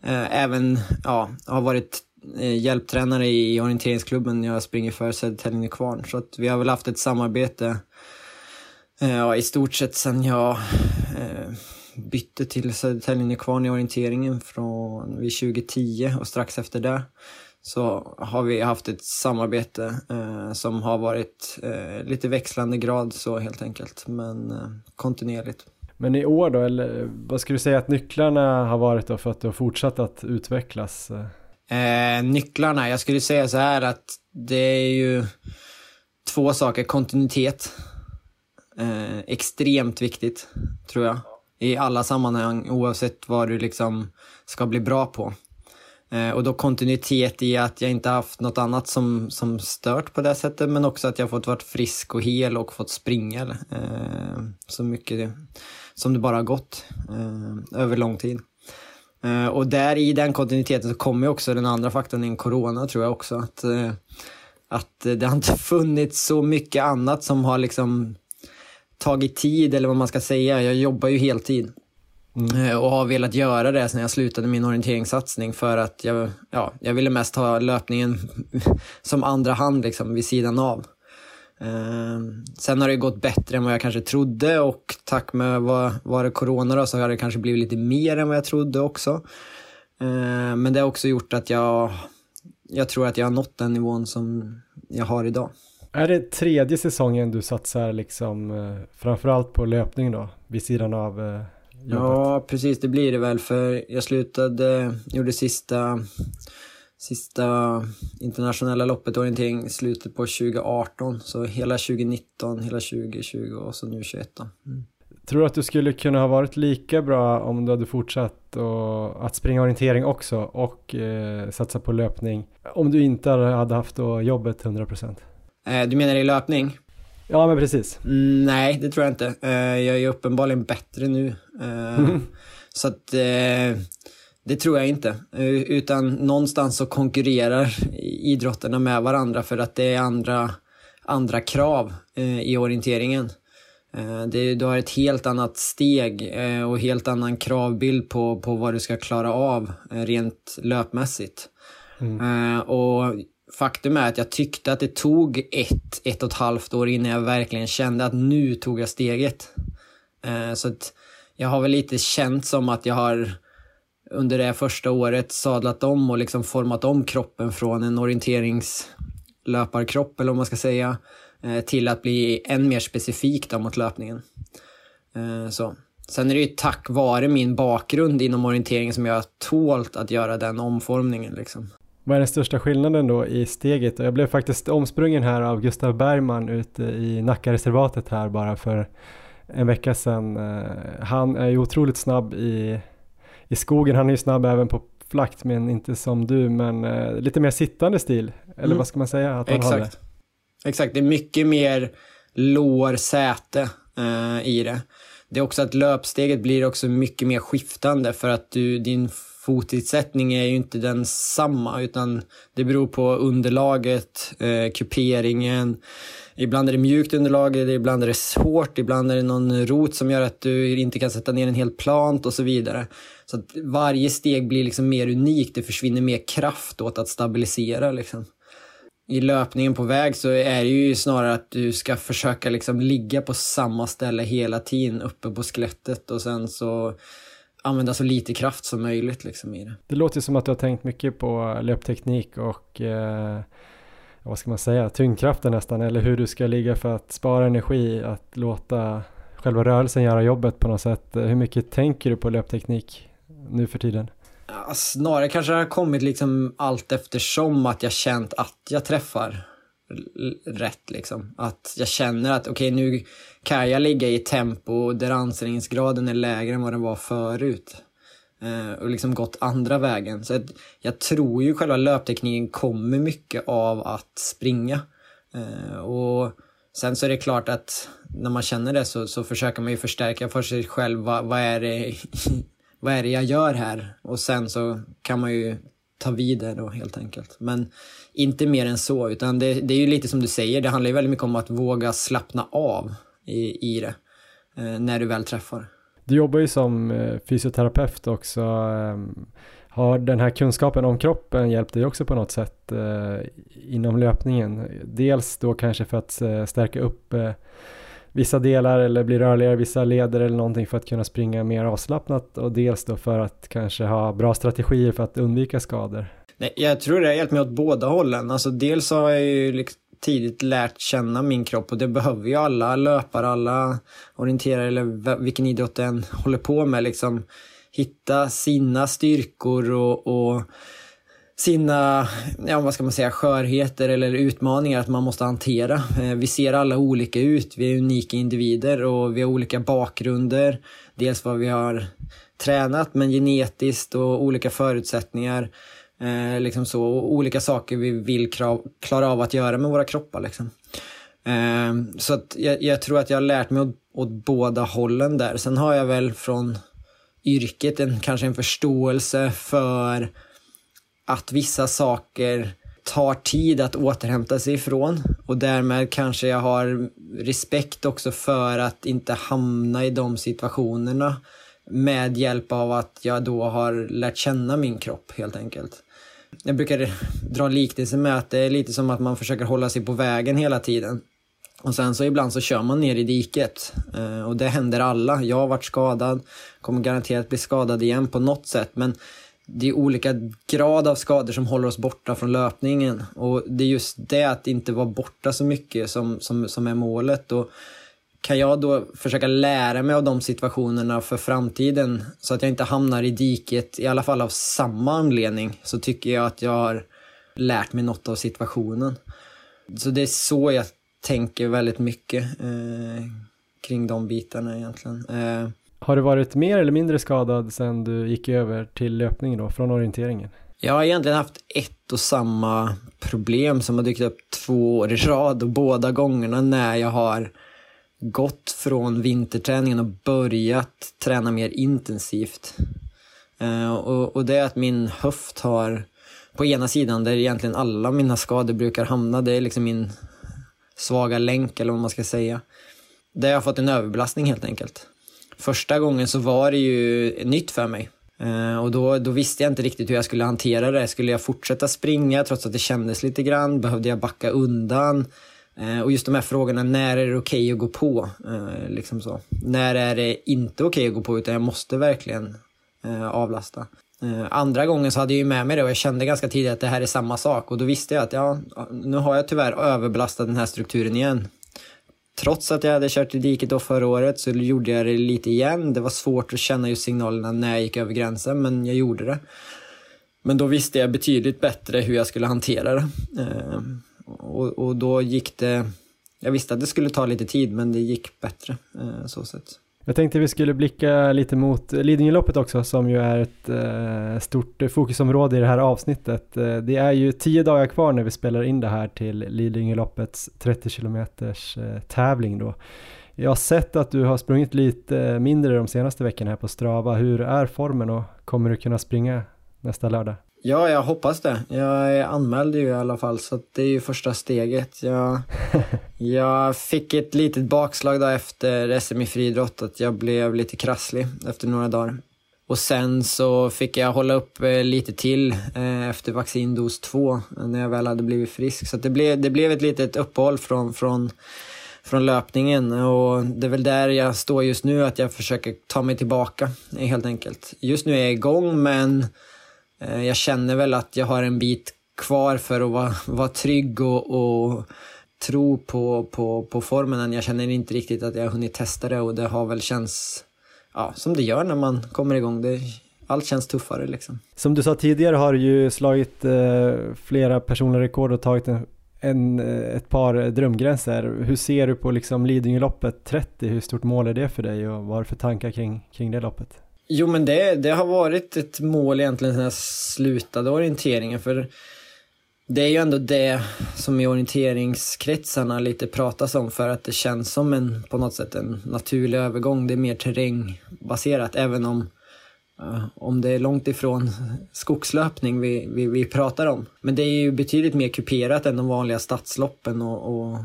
eh, även ja, har varit eh, hjälptränare i orienteringsklubben jag springer för Södertälje Kvarn. Så att vi har väl haft ett samarbete eh, ja, i stort sett sedan jag eh, bytte till Södertälje Kvarn i orienteringen från vid 2010 och strax efter det så har vi haft ett samarbete eh, som har varit eh, lite växlande grad så helt enkelt, men eh, kontinuerligt. Men i år då, eller vad skulle du säga att nycklarna har varit då för att du har fortsatt att utvecklas? Eh, nycklarna, jag skulle säga så här att det är ju två saker. Kontinuitet, eh, extremt viktigt tror jag. I alla sammanhang oavsett vad du liksom ska bli bra på. Eh, och då kontinuitet i att jag inte haft något annat som, som stört på det sättet men också att jag fått varit frisk och hel och fått springa eh, så mycket det, som det bara har gått eh, över lång tid. Eh, och där i den kontinuiteten så kommer ju också den andra faktorn in, corona tror jag också. Att, eh, att det har inte funnits så mycket annat som har liksom tagit tid eller vad man ska säga. Jag jobbar ju heltid. Eh, Och har velat göra det sen jag slutade min orienteringssatsning för att jag, ja, jag ville mest ha löpningen som andra hand liksom, vid sidan av. Eh, sen har det gått bättre än vad jag kanske trodde och tack med vad, var det corona då, så har det kanske blivit lite mer än vad jag trodde också. Eh, men det har också gjort att jag, jag tror att jag har nått den nivån som jag har idag. Är det tredje säsongen du satsar liksom eh, framförallt på löpning då, vid sidan av eh, jobbet? Ja, precis det blir det väl för jag slutade, gjorde sista, sista internationella loppet orientering slutet på 2018. Så hela 2019, hela 2020 och så nu 21 då. Mm. Tror du att du skulle kunna ha varit lika bra om du hade fortsatt och, att springa orientering också och eh, satsa på löpning om du inte hade haft då jobbet 100%? Eh, du menar i löpning? Ja men precis. Mm, nej, det tror jag inte. Eh, jag är uppenbarligen bättre nu. Eh, Så att det tror jag inte. Utan någonstans så konkurrerar idrotterna med varandra för att det är andra, andra krav i orienteringen. Det, du har ett helt annat steg och helt annan kravbild på, på vad du ska klara av rent löpmässigt. Eh, och faktum är att jag tyckte att det tog ett, ett och ett halvt år innan jag verkligen kände att nu tog jag steget. Eh, så att jag har väl lite känt som att jag har under det första året sadlat om och liksom format om kroppen från en orienteringslöparkropp, eller vad man ska säga, eh, till att bli än mer specifik då mot löpningen. Eh, Så. Sen är det ju tack vare min bakgrund inom orientering som jag har tålt att göra den omformningen. Liksom. Vad är den största skillnaden då i steget? Jag blev faktiskt omsprungen här av Gustav Bergman ute i Nackareservatet här bara för en vecka sedan. Eh, Han är ju otroligt snabb i, i skogen, han är ju snabb även på flakt men inte som du men eh, lite mer sittande stil. Eller Mm. vad ska man säga att han har det? Exakt. Exakt, det är mycket mer lår-säte eh, i det. Det är också att löpsteget blir också mycket mer skiftande för att du, din fotutsättning är ju inte den samma utan det beror på underlaget, eh, kuperingen. Ibland är det mjukt underlag, ibland är det hårt, ibland är det någon rot som gör att du inte kan sätta ner en hel plant och så vidare. Så att varje steg blir liksom mer unikt, det försvinner mer kraft åt att stabilisera liksom i löpningen på väg så är det ju snarare att du ska försöka liksom ligga på samma ställe hela tiden uppe på skelettet och sen så använda så lite kraft som möjligt liksom i det. Det låter som att du har tänkt mycket på löpteknik och eh, vad ska man säga, tyngdkraften nästan eller hur du ska ligga för att spara energi, att låta själva rörelsen göra jobbet på något sätt. Hur mycket tänker du på löpteknik nu för tiden? Ja, snarare kanske det har kommit liksom allt eftersom att jag känt att jag träffar rätt liksom. Att jag känner att okej okay, nu kan jag ligga i tempo där ansträngningsgraden är lägre än vad den var förut. Eh, och liksom gått andra vägen. Så att jag tror ju själva löptekniken kommer mycket av att springa. Eh, och sen så är det klart att när man känner det så, så försöker man ju förstärka för sig själv. Vad, vad är det vad är det jag gör här? Och sen så kan man ju ta vidare då helt enkelt. Men inte mer än så, utan det, det är ju lite som du säger, det handlar ju väldigt mycket om att våga slappna av i, i det eh, när du väl träffar. Du jobbar ju som eh, fysioterapeut också. Ehm, har den här kunskapen om kroppen hjälpt dig också på något sätt eh, inom löpningen? Dels då kanske för att stärka upp vissa delar eller bli rörligare vissa leder eller någonting för att kunna springa mer avslappnat och dels då för att kanske ha bra strategier för att undvika skador. Nej, jag tror det har hjälpt mig åt båda hållen. Alltså dels har jag ju liksom tidigt lärt känna min kropp och det behöver ju alla löpare, alla orienterare eller vilken idrott den håller på med liksom. Hitta sina styrkor och, och sina, ja vad ska man säga, skörheter eller utmaningar att man måste hantera. Eh, vi ser alla olika ut, vi är unika individer och vi har olika bakgrunder. Dels vad vi har tränat men genetiskt och olika förutsättningar. Eh, liksom så, och olika saker vi vill krav, klara av att göra med våra kroppar. Liksom. Eh, så att jag, jag, tror att jag har lärt mig åt, åt båda hållen där. Sen har jag väl från yrket en, kanske en förståelse för att vissa saker tar tid att återhämta sig ifrån och därmed kanske jag har respekt också för att inte hamna i de situationerna med hjälp av att jag då har lärt känna min kropp helt enkelt. Jag brukar dra liknelse med att det är lite som att man försöker hålla sig på vägen hela tiden. Och sen så ibland så kör man ner i diket. Eh, och det händer alla. Jag har varit skadad, kommer garanterat bli skadad igen på något sätt. Men det är olika grad av skador som håller oss borta från löpningen. Och det är just det att inte vara borta så mycket som, som, som är målet. Och kan jag då försöka lära mig av de situationerna för framtiden så att jag inte hamnar i diket, i alla fall av samma anledning, så tycker jag att jag har lärt mig något av situationen. Så det är så jag tänker väldigt mycket eh, kring de bitarna egentligen. Eh, har du varit mer eller mindre skadad sen du gick över till löpning då, från orienteringen? Jag har egentligen haft ett och samma problem som har dykt upp två år i rad och båda gångerna när jag har gått från vinterträningen och börjat träna mer intensivt. Eh, och, och, det är att min höft har, på ena sidan där egentligen alla mina skador brukar hamna, det är liksom min svaga länk eller vad man ska säga. Där jag har fått en överbelastning helt enkelt första gången så var det ju nytt för mig. Eh, och då, då visste jag inte riktigt hur jag skulle hantera det. Skulle jag fortsätta springa trots att det kändes lite grann? Behövde jag backa undan? Eh, och just de här frågorna, när är det okej okay att gå på? Eh, liksom så. När är det inte okej okay att gå på utan jag måste verkligen eh, avlasta? andra gången så hade jag ju med mig det och jag kände ganska tidigt att det här är samma sak och då visste jag att ja, nu har jag tyvärr överbelastat den här strukturen igen. Trots att jag hade kört i diket då förra året så gjorde jag det lite igen. Det var svårt att känna just signalerna när jag gick över gränsen, men jag gjorde det. Men då visste jag betydligt bättre hur jag skulle hantera det. Och, och, då gick det... Jag visste att det skulle ta lite tid, men det gick bättre. Eh, så sett. Jag tänkte vi skulle blicka lite mot Lidingöloppet också som ju är ett eh, stort fokusområde i det här avsnittet. Eh, det är ju tio dagar kvar när vi spelar in det här till Lidingöloppets 30 km eh, tävling då. Jag har sett att du har sprungit lite mindre de senaste veckorna här på Strava. Hur är formen och kommer du kunna springa nästa lördag? Ja, jag hoppas det. Jag är anmäld ju i alla fall, så det är ju första steget. Jag, jag fick ett litet bakslag då efter SM i friidrott, att jag blev lite krasslig efter några dagar. Och sen så fick jag hålla upp eh, lite till eh, efter vaccindos 2 när jag väl hade blivit frisk. Så det blev, det blev ett litet uppehåll från, från, från löpningen och det är väl där jag står just nu, att jag försöker ta mig tillbaka helt enkelt. Just nu är jag igång men Eh, jag känner väl att jag har en bit kvar för att vara, vara trygg och, och tro på, på, på formen. Jag känner inte riktigt att jag har hunnit testa det och det har väl känts ja, som det gör när man kommer igång. Det, allt känns tuffare liksom. Som du sa tidigare har du ju slagit eh, flera personliga rekord och tagit en, en, eh, ett par drömgränser. Hur ser du på liksom Lidingöloppet 30? Hur stort mål är det för dig och vad har du för tankar kring, kring det loppet? Jo men det, det har varit ett mål egentligen sen jag slutade orienteringen för det är ju ändå det som i orienteringskretsarna lite pratas om för att det känns som en på något sätt en naturlig övergång. Det är mer terrängbaserat även om uh, om det är långt ifrån skogslöpning vi, vi, vi, pratar om. Men det är ju betydligt mer kuperat än de vanliga stadsloppen och, och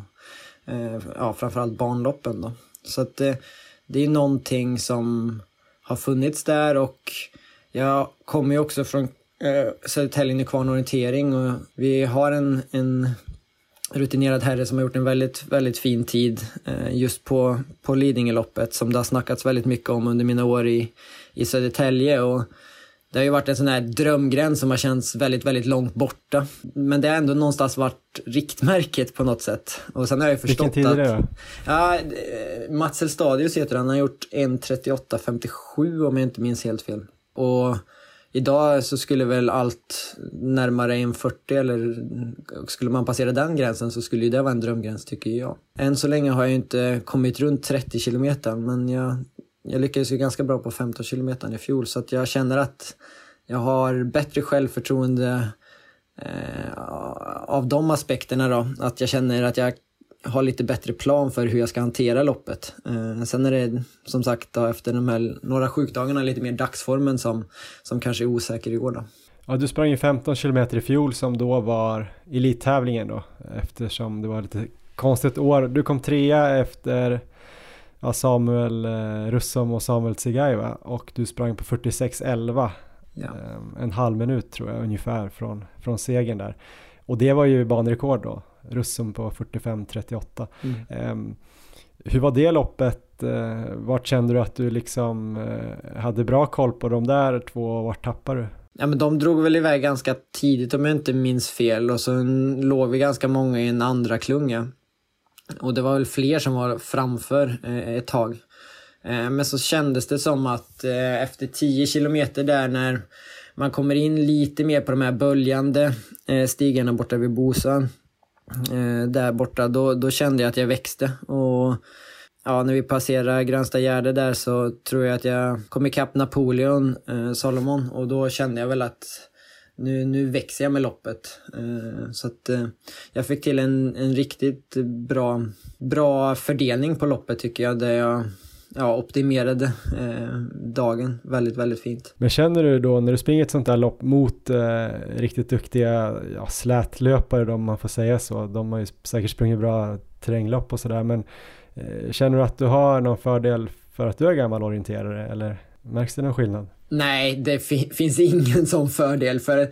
uh, ja, framförallt barnloppen då. Så att uh, det är någonting som har funnits där och jag kommer ju också från eh, Södertälje Nykvarn Orientering och vi har en, en rutinerad herre som har gjort en väldigt, väldigt fin tid eh, just på, på Lidingöloppet som det har snackats väldigt mycket om under mina år i, i Södertälje. Och det har ju varit en sån här drömgräns som har känts väldigt, väldigt långt borta. Men det har ändå någonstans varit riktmärket på något sätt. Och sen har jag förstått Vilken tid är det då? Ja, Mats Elstadius heter han. Han har gjort 1.38.57 om jag inte minns helt fel. Och idag så skulle väl allt närmare 1.40 eller skulle man passera den gränsen så skulle ju det vara en drömgräns tycker jag. Än så länge har jag inte kommit runt 30 kilometer men jag jag lyckades ju ganska bra på 15 kilometer i fjol så att jag känner att jag har bättre självförtroende eh, av de aspekterna då. Att jag känner att jag har lite bättre plan för hur jag ska hantera loppet. Eh, sen är det som sagt då, efter de här några sjukdagarna lite mer dagsformen som, som kanske är osäker i år då. Ja, du sprang ju 15 kilometer i fjol som då var elittävlingen då eftersom det var lite konstigt år. Du kom trea efter ja, Samuel eh, Russom och Samuel Tsigaiva och du sprang på 46.11 ja. eh, en halv minut tror jag ungefär från, från segern där. Och det var ju banrekord då, Russom på 45.38. Mm. Eh, hur var det loppet? Eh, vart kände du att du liksom hade bra koll på de där två och vart tappade du? Ja men de drog väl iväg ganska tidigt om jag inte minns fel och så låg vi ganska många i en andra klunga. Och det var väl fler som var framför eh, ett tag. Eh, men så kändes det som att eh, efter 10 kilometer där när man kommer in lite mer på de här böljande eh, stigarna borta vid Bosan. Eh, där borta, då, då kände jag att jag växte. Och ja, när vi passerar Grönsta Gärde där så tror jag att jag kom ikapp Napoleon, eh, Solomon, och då kände jag väl att nu, nu växer jag med loppet. Eh, så att eh, jag fick till en, en riktigt bra, bra fördelning på loppet tycker jag. Där jag ja, optimerade eh, dagen väldigt, väldigt fint. Men känner du då när du springer ett sånt där lopp mot eh, riktigt duktiga ja, slätlöpare om man får säga så. De har ju säkert sprungit bra terränglopp och sådär men eh, känner du att du har någon fördel för att du är gammal orienterare eller märks det någon skillnad? Nej, det fi finns ingen sån fördel. för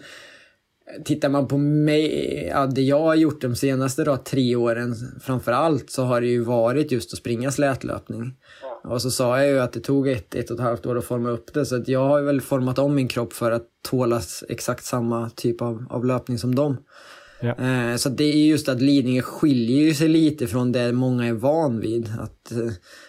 Tittar man på mig, ja, det jag har gjort de senaste då, tre åren framför allt så har det ju varit just att springa slätlöpning. Och så sa jag ju att det tog ett, ett och ett halvt år att forma upp det så att jag har väl format om min kropp för att tåla exakt samma typ av, av löpning som dem. Ja. Eh, så det är just att Lidingö skiljer sig lite från det många är van vid. Att,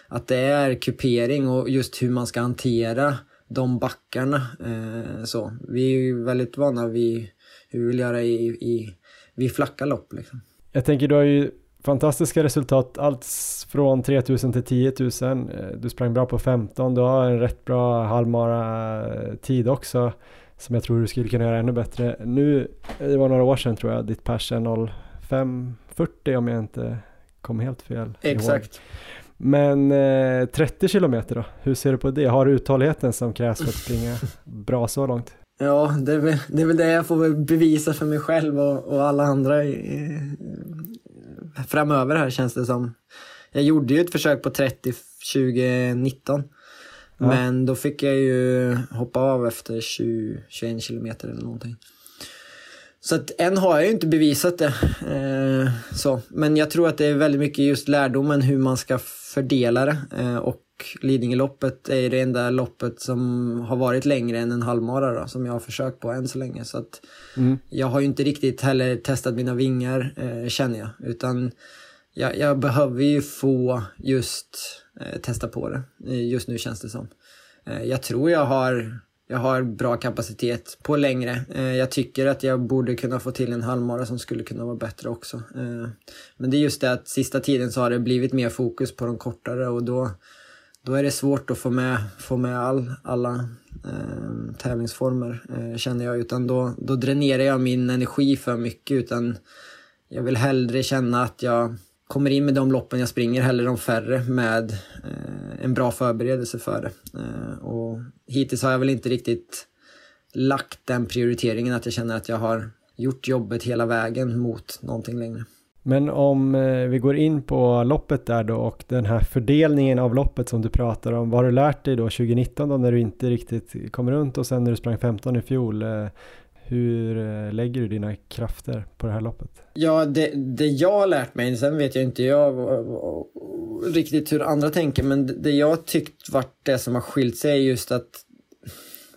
att det är kupering och just hur man ska hantera de backarna. Eh, så. Vi är ju väldigt vana vid hur vi vill göra i, i, vid flacka lopp. Liksom. Jag tänker du har ju fantastiska resultat, allt från 3000 till 10 000. Eh, du sprang bra på 15, du har en rätt bra halvmara tid också som jag tror du skulle kunna göra ännu bättre. Nu, det var några år sedan tror jag, ditt pers är 05.40 om jag inte kom helt fel. Exakt. Ihåg. Men eh, 30 kilometer då, hur ser du på det? Har du uthålligheten som krävs för att springa bra så långt? Ja, det är, väl, det är väl det jag får bevisa för mig själv och, och alla andra i, framöver här känns det som. Jag gjorde ju ett försök på 30 2019. Ja. Men då fick jag ju hoppa av efter 20, 21 kilometer eller någonting. Så att än har jag ju inte bevisat det. Eh, så. Men jag tror att det är väldigt mycket just lärdomen hur man ska fördela det. Eh, och Lidingöloppet är det enda loppet som har varit längre än en halvmara då, som jag har försökt på än så länge. Så att mm. Jag har ju inte riktigt heller testat mina vingar eh, känner jag. Utan jag, jag behöver ju få just eh, testa på det. Eh, just nu känns det som. Eh, jag tror jag har jag har bra kapacitet på längre. Eh, jag tycker att jag borde kunna få till en halvmara som skulle kunna vara bättre också. Eh, men det är just det att sista tiden så har det blivit mer fokus på de kortare och då, då är det svårt att få med, få med all, alla eh, tävlingsformer eh, känner jag. Utan då, då dränerar jag min energi för mycket. Utan jag vill hellre känna att jag kommer in med de loppen jag springer, hellre de färre med eh, en bra förberedelse för det. Eh, och hittills har jag väl inte riktigt lagt den prioriteringen att jag känner att jag har gjort jobbet hela vägen mot någonting längre. Men om eh, vi går in på loppet där då och den här fördelningen av loppet som du pratar om. Vad har du lärt dig då 2019 då när du inte riktigt kom runt och sen när du sprang 15 i fjol? Eh, hur eh, lägger du dina krafter på det här loppet? Ja, det, det jag har lärt mig, sen vet jag inte jag eh, eh, riktigt hur andra tänker, men det jag tyckt vart det som har skilt sig är just att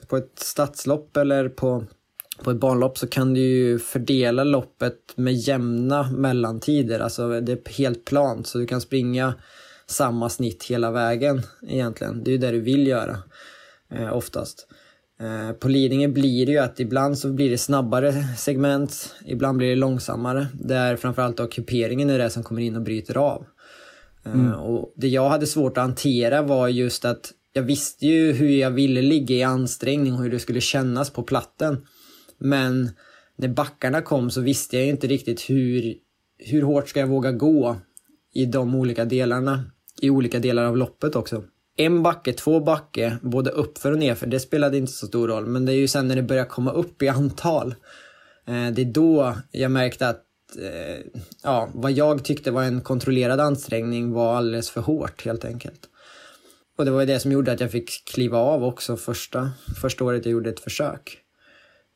på ett stadslopp eller på, på ett banlopp så kan du ju fördela loppet med jämna mellantider, alltså det är helt plant så du kan springa samma snitt hela vägen egentligen. Det är ju det du vill göra eh, oftast. Eh, på Lidingö blir det ju att ibland så blir det snabbare segment, ibland blir det långsammare. Där framförallt då kuperingen är det som kommer in och bryter av. Eh, mm. Och det jag hade svårt att hantera var just att jag visste ju hur jag ville ligga i ansträngning och hur det skulle kännas på platten. Men när backarna kom så visste jag inte riktigt hur, hur hårt ska jag våga gå i de olika delarna, i olika delar av loppet också en backe, två backe, både uppför och nerför, det spelade inte så stor roll. Men det är ju sen när det börjar komma upp i antal. Eh, det är då jag märkte att eh, ja, vad jag tyckte var en kontrollerad ansträngning var alldeles för hårt helt enkelt. Och det var ju det som gjorde att jag fick kliva av också första, första året jag gjorde ett försök.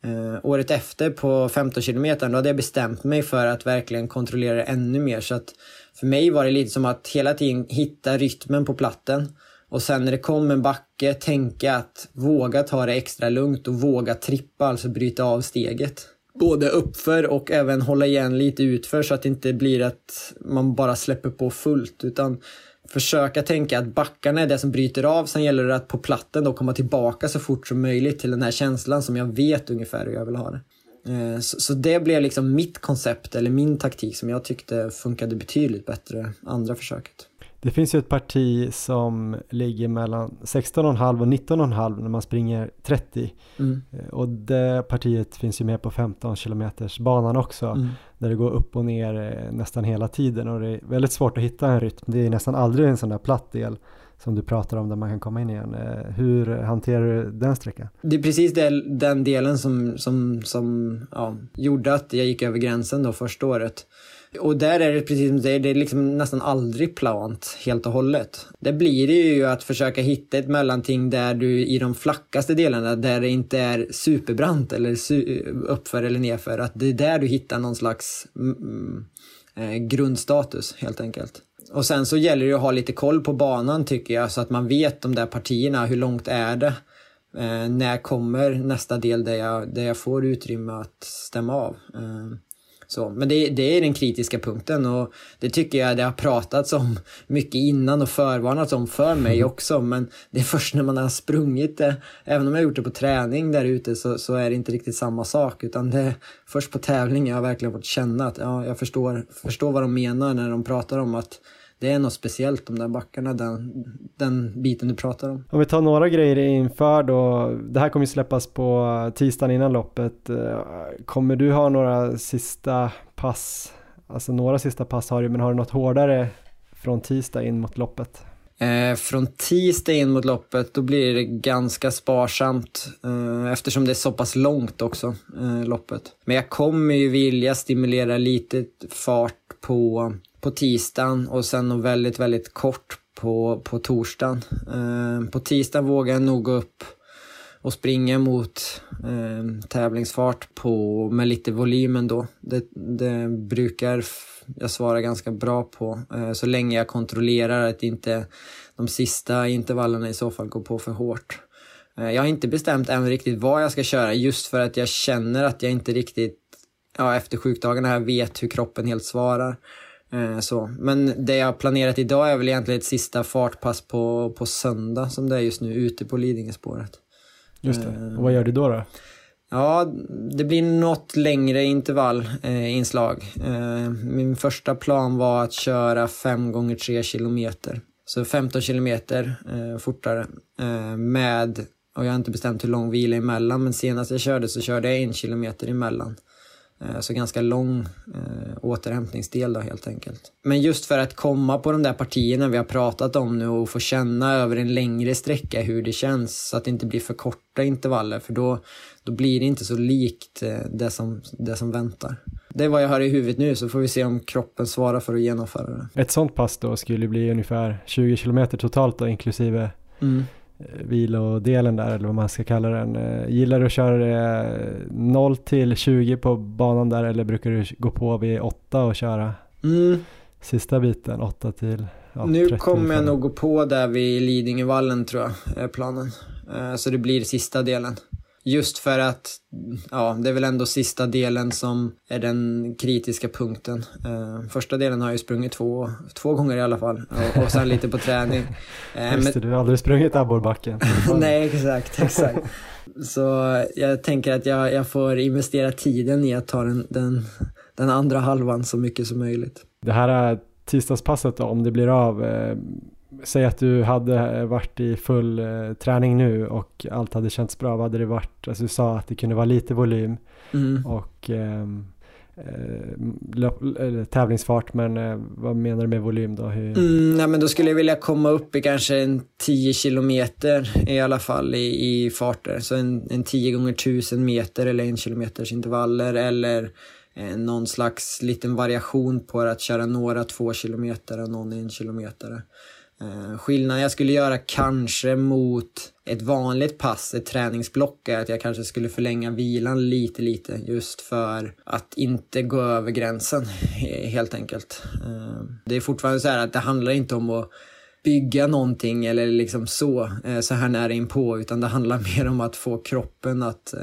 Eh, året efter på 15 km, då hade jag bestämt mig för att verkligen kontrollera ännu mer. Så att för mig var det lite som att hela tiden hitta rytmen på platten och sen när det kom en backe, tänka att våga ta det extra lugnt och våga trippa, alltså bryta av steget. Både uppför och även hålla igen lite utför så att det inte blir att man bara släpper på fullt utan försöka tänka att backarna är det som bryter av. Sen gäller det att på platten då komma tillbaka så fort som möjligt till den här känslan som jag vet ungefär hur jag vill ha det. Eh, så det blev liksom mitt koncept eller min taktik som jag tyckte funkade betydligt bättre andra försöket. Det finns ju ett parti som ligger mellan 16,5 och 19,5 när man springer 30. Mm. Eh, och det partiet finns ju med på 15 kilometers banan också. Mm. Där det går upp och ner eh, nästan hela tiden och det är väldigt svårt att hitta en rytm. Det är nästan aldrig en sån där platt del som du pratar om där man kan komma in igen. Eh, hur hanterar du den sträckan? Det är precis den delen som, som, som ja, gjorde att jag gick över gränsen då första året. Och där är det precis som du säger, det är liksom nästan aldrig plant helt och hållet. Det blir det ju att försöka hitta ett mellanting där du i de flackaste delarna, där det inte är superbrant eller su uppför eller nerför, att det är där du hittar någon slags mm, mm eh, grundstatus helt enkelt. Och sen så gäller det att ha lite koll på banan tycker jag, så att man vet de där partierna, hur långt är det? Eh, när kommer nästa del där jag, där jag får utrymme att stämma av? Eh, så, men det, det är den kritiska punkten och det tycker jag det har pratats om mycket innan och förvarnats om för mig mm. också. Men det är först när man har sprungit det, även om jag gjort det på träning där ute så, så är det inte riktigt samma sak. Utan det är först på tävling jag har verkligen fått känna att ja, jag förstår, förstår vad de menar när de pratar om att det är något speciellt de där backarna, den, den biten du pratar om. Om vi tar några grejer inför då, det här kommer ju släppas på tisdagen innan loppet. Kommer du ha några sista pass, alltså några sista pass har du, men har du något hårdare från tisdag in mot loppet? Eh, från tisdag in mot loppet, då blir det ganska sparsamt eh, eftersom det är så pass långt också, eh, loppet. Men jag kommer ju vilja stimulera lite fart på på tisdagen och sen nog väldigt, väldigt kort på, på torsdagen. Eh, på tisdagen vågar jag nog gå upp och springa mot eh, tävlingsfart på, med lite volym ändå. Det, det brukar jag svara ganska bra på eh, så länge jag kontrollerar att inte de sista intervallerna i så fall går på för hårt. Eh, jag har inte bestämt än riktigt vad jag ska köra just för att jag känner att jag inte riktigt ja, efter sjukdagarna här vet hur kroppen helt svarar. Eh, så. Men det jag har planerat idag är väl egentligen ett sista fartpass på, på söndag som det är just nu ute på Lidingöspåret. Just det. Eh, Och vad gör du då? då? Ja, det blir något längre intervallinslag. Eh, eh, min första plan var att köra 5 gånger 3 kilometer. Så 15 kilometer eh, fortare. Eh, med, och jag har inte bestämt hur lång vila emellan, men senast jag körde så körde jag en kilometer emellan. Eh, så ganska lång eh, återhämtningsdel då helt enkelt. Men just för att komma på de där partierna vi har pratat om nu och få känna över en längre sträcka hur det känns så att det inte blir för korta intervaller för då, då blir det inte så likt eh, det som, det som väntar. Det är vad jag har i huvudet nu så får vi se om kroppen svarar för att genomföra det. Ett sånt pass då skulle bli ungefär 20 kilometer totalt då inklusive mm. Eh, vilodelen där eller vad man ska kalla den. Eh, gillar du att köra det 0 till 20 på banan där eller brukar du gå på vid 8 och köra mm. sista biten 8 till ja, Nu 30 kommer jag nog gå på där vid Lidingövallen tror jag är planen. Eh, så det blir sista delen. Just för att, ja, det är väl ändå sista delen som är den kritiska punkten. Uh, första delen har jag ju sprungit två, två gånger i alla fall och, och sen lite på träning. Uh, Just det, du har aldrig sprungit abborrbacken. Nej, exakt, exakt. Så jag tänker att jag, jag får investera tiden i att ta den, den, den andra halvan så mycket som möjligt. Det här tisdagspasset då, om det blir av, eh, säg att du hade varit i full eh, träning nu och allt hade känts bra, vad hade det varit? Alltså du sa att det kunde vara lite volym mm. och ehm, eh, tävlingsfart, men eh, vad menar du med volym då? Hur... Mm, nej, men då skulle jag vilja komma upp i kanske en 10 kilometer i alla fall i, i farter. Så en, en 10 gånger 1000 meter eller en kilometers intervaller eller eh, någon slags liten variation på att köra några två kilometer och någon en kilometer. Eh, skillnaden jag skulle göra kanske mot ett vanligt pass, ett träningsblock, är att jag kanske skulle förlänga vilan lite, lite just för att inte gå över gränsen helt enkelt. Eh, det är fortfarande så här att det handlar inte om att bygga någonting eller liksom så, eh, så här nära inpå, utan det handlar mer om att få kroppen att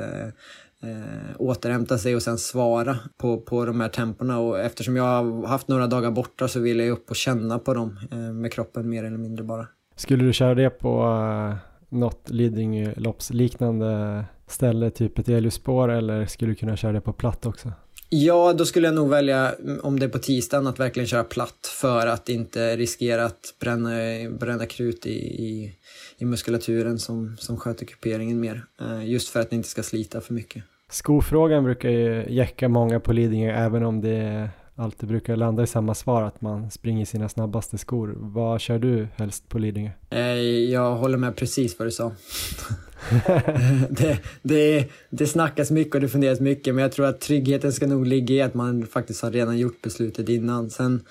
eh, återhämta sig och sen svara på, på de här temporna. Och eftersom jag har haft några dagar borta så vill jag upp och känna på dem eh, med kroppen mer eller mindre bara. Skulle du köra det på uh, något Lidingöloppsliknande ställe, typ ett Eliusspår eller skulle du kunna köra det på platt också? Ja, då skulle jag nog välja, mm, om det är på tisdagen, att verkligen köra platt för att inte riskera att bränna, bränna krut i, i, i muskulaturen som, som sköter kuperingen mer. Uh, just för att det inte ska slita för mycket. Skofrågan brukar ju jäcka många på Lidingö även om det alltid brukar landa i samma svar att man springer sina snabbaste skor. Vad kör du helst på Lidingö? Eh, jag håller med precis vad du sa. det, det, det snackas mycket och det funderas mycket men jag tror att tryggheten ska nog ligga i att man faktiskt har redan gjort beslutet innan. Sen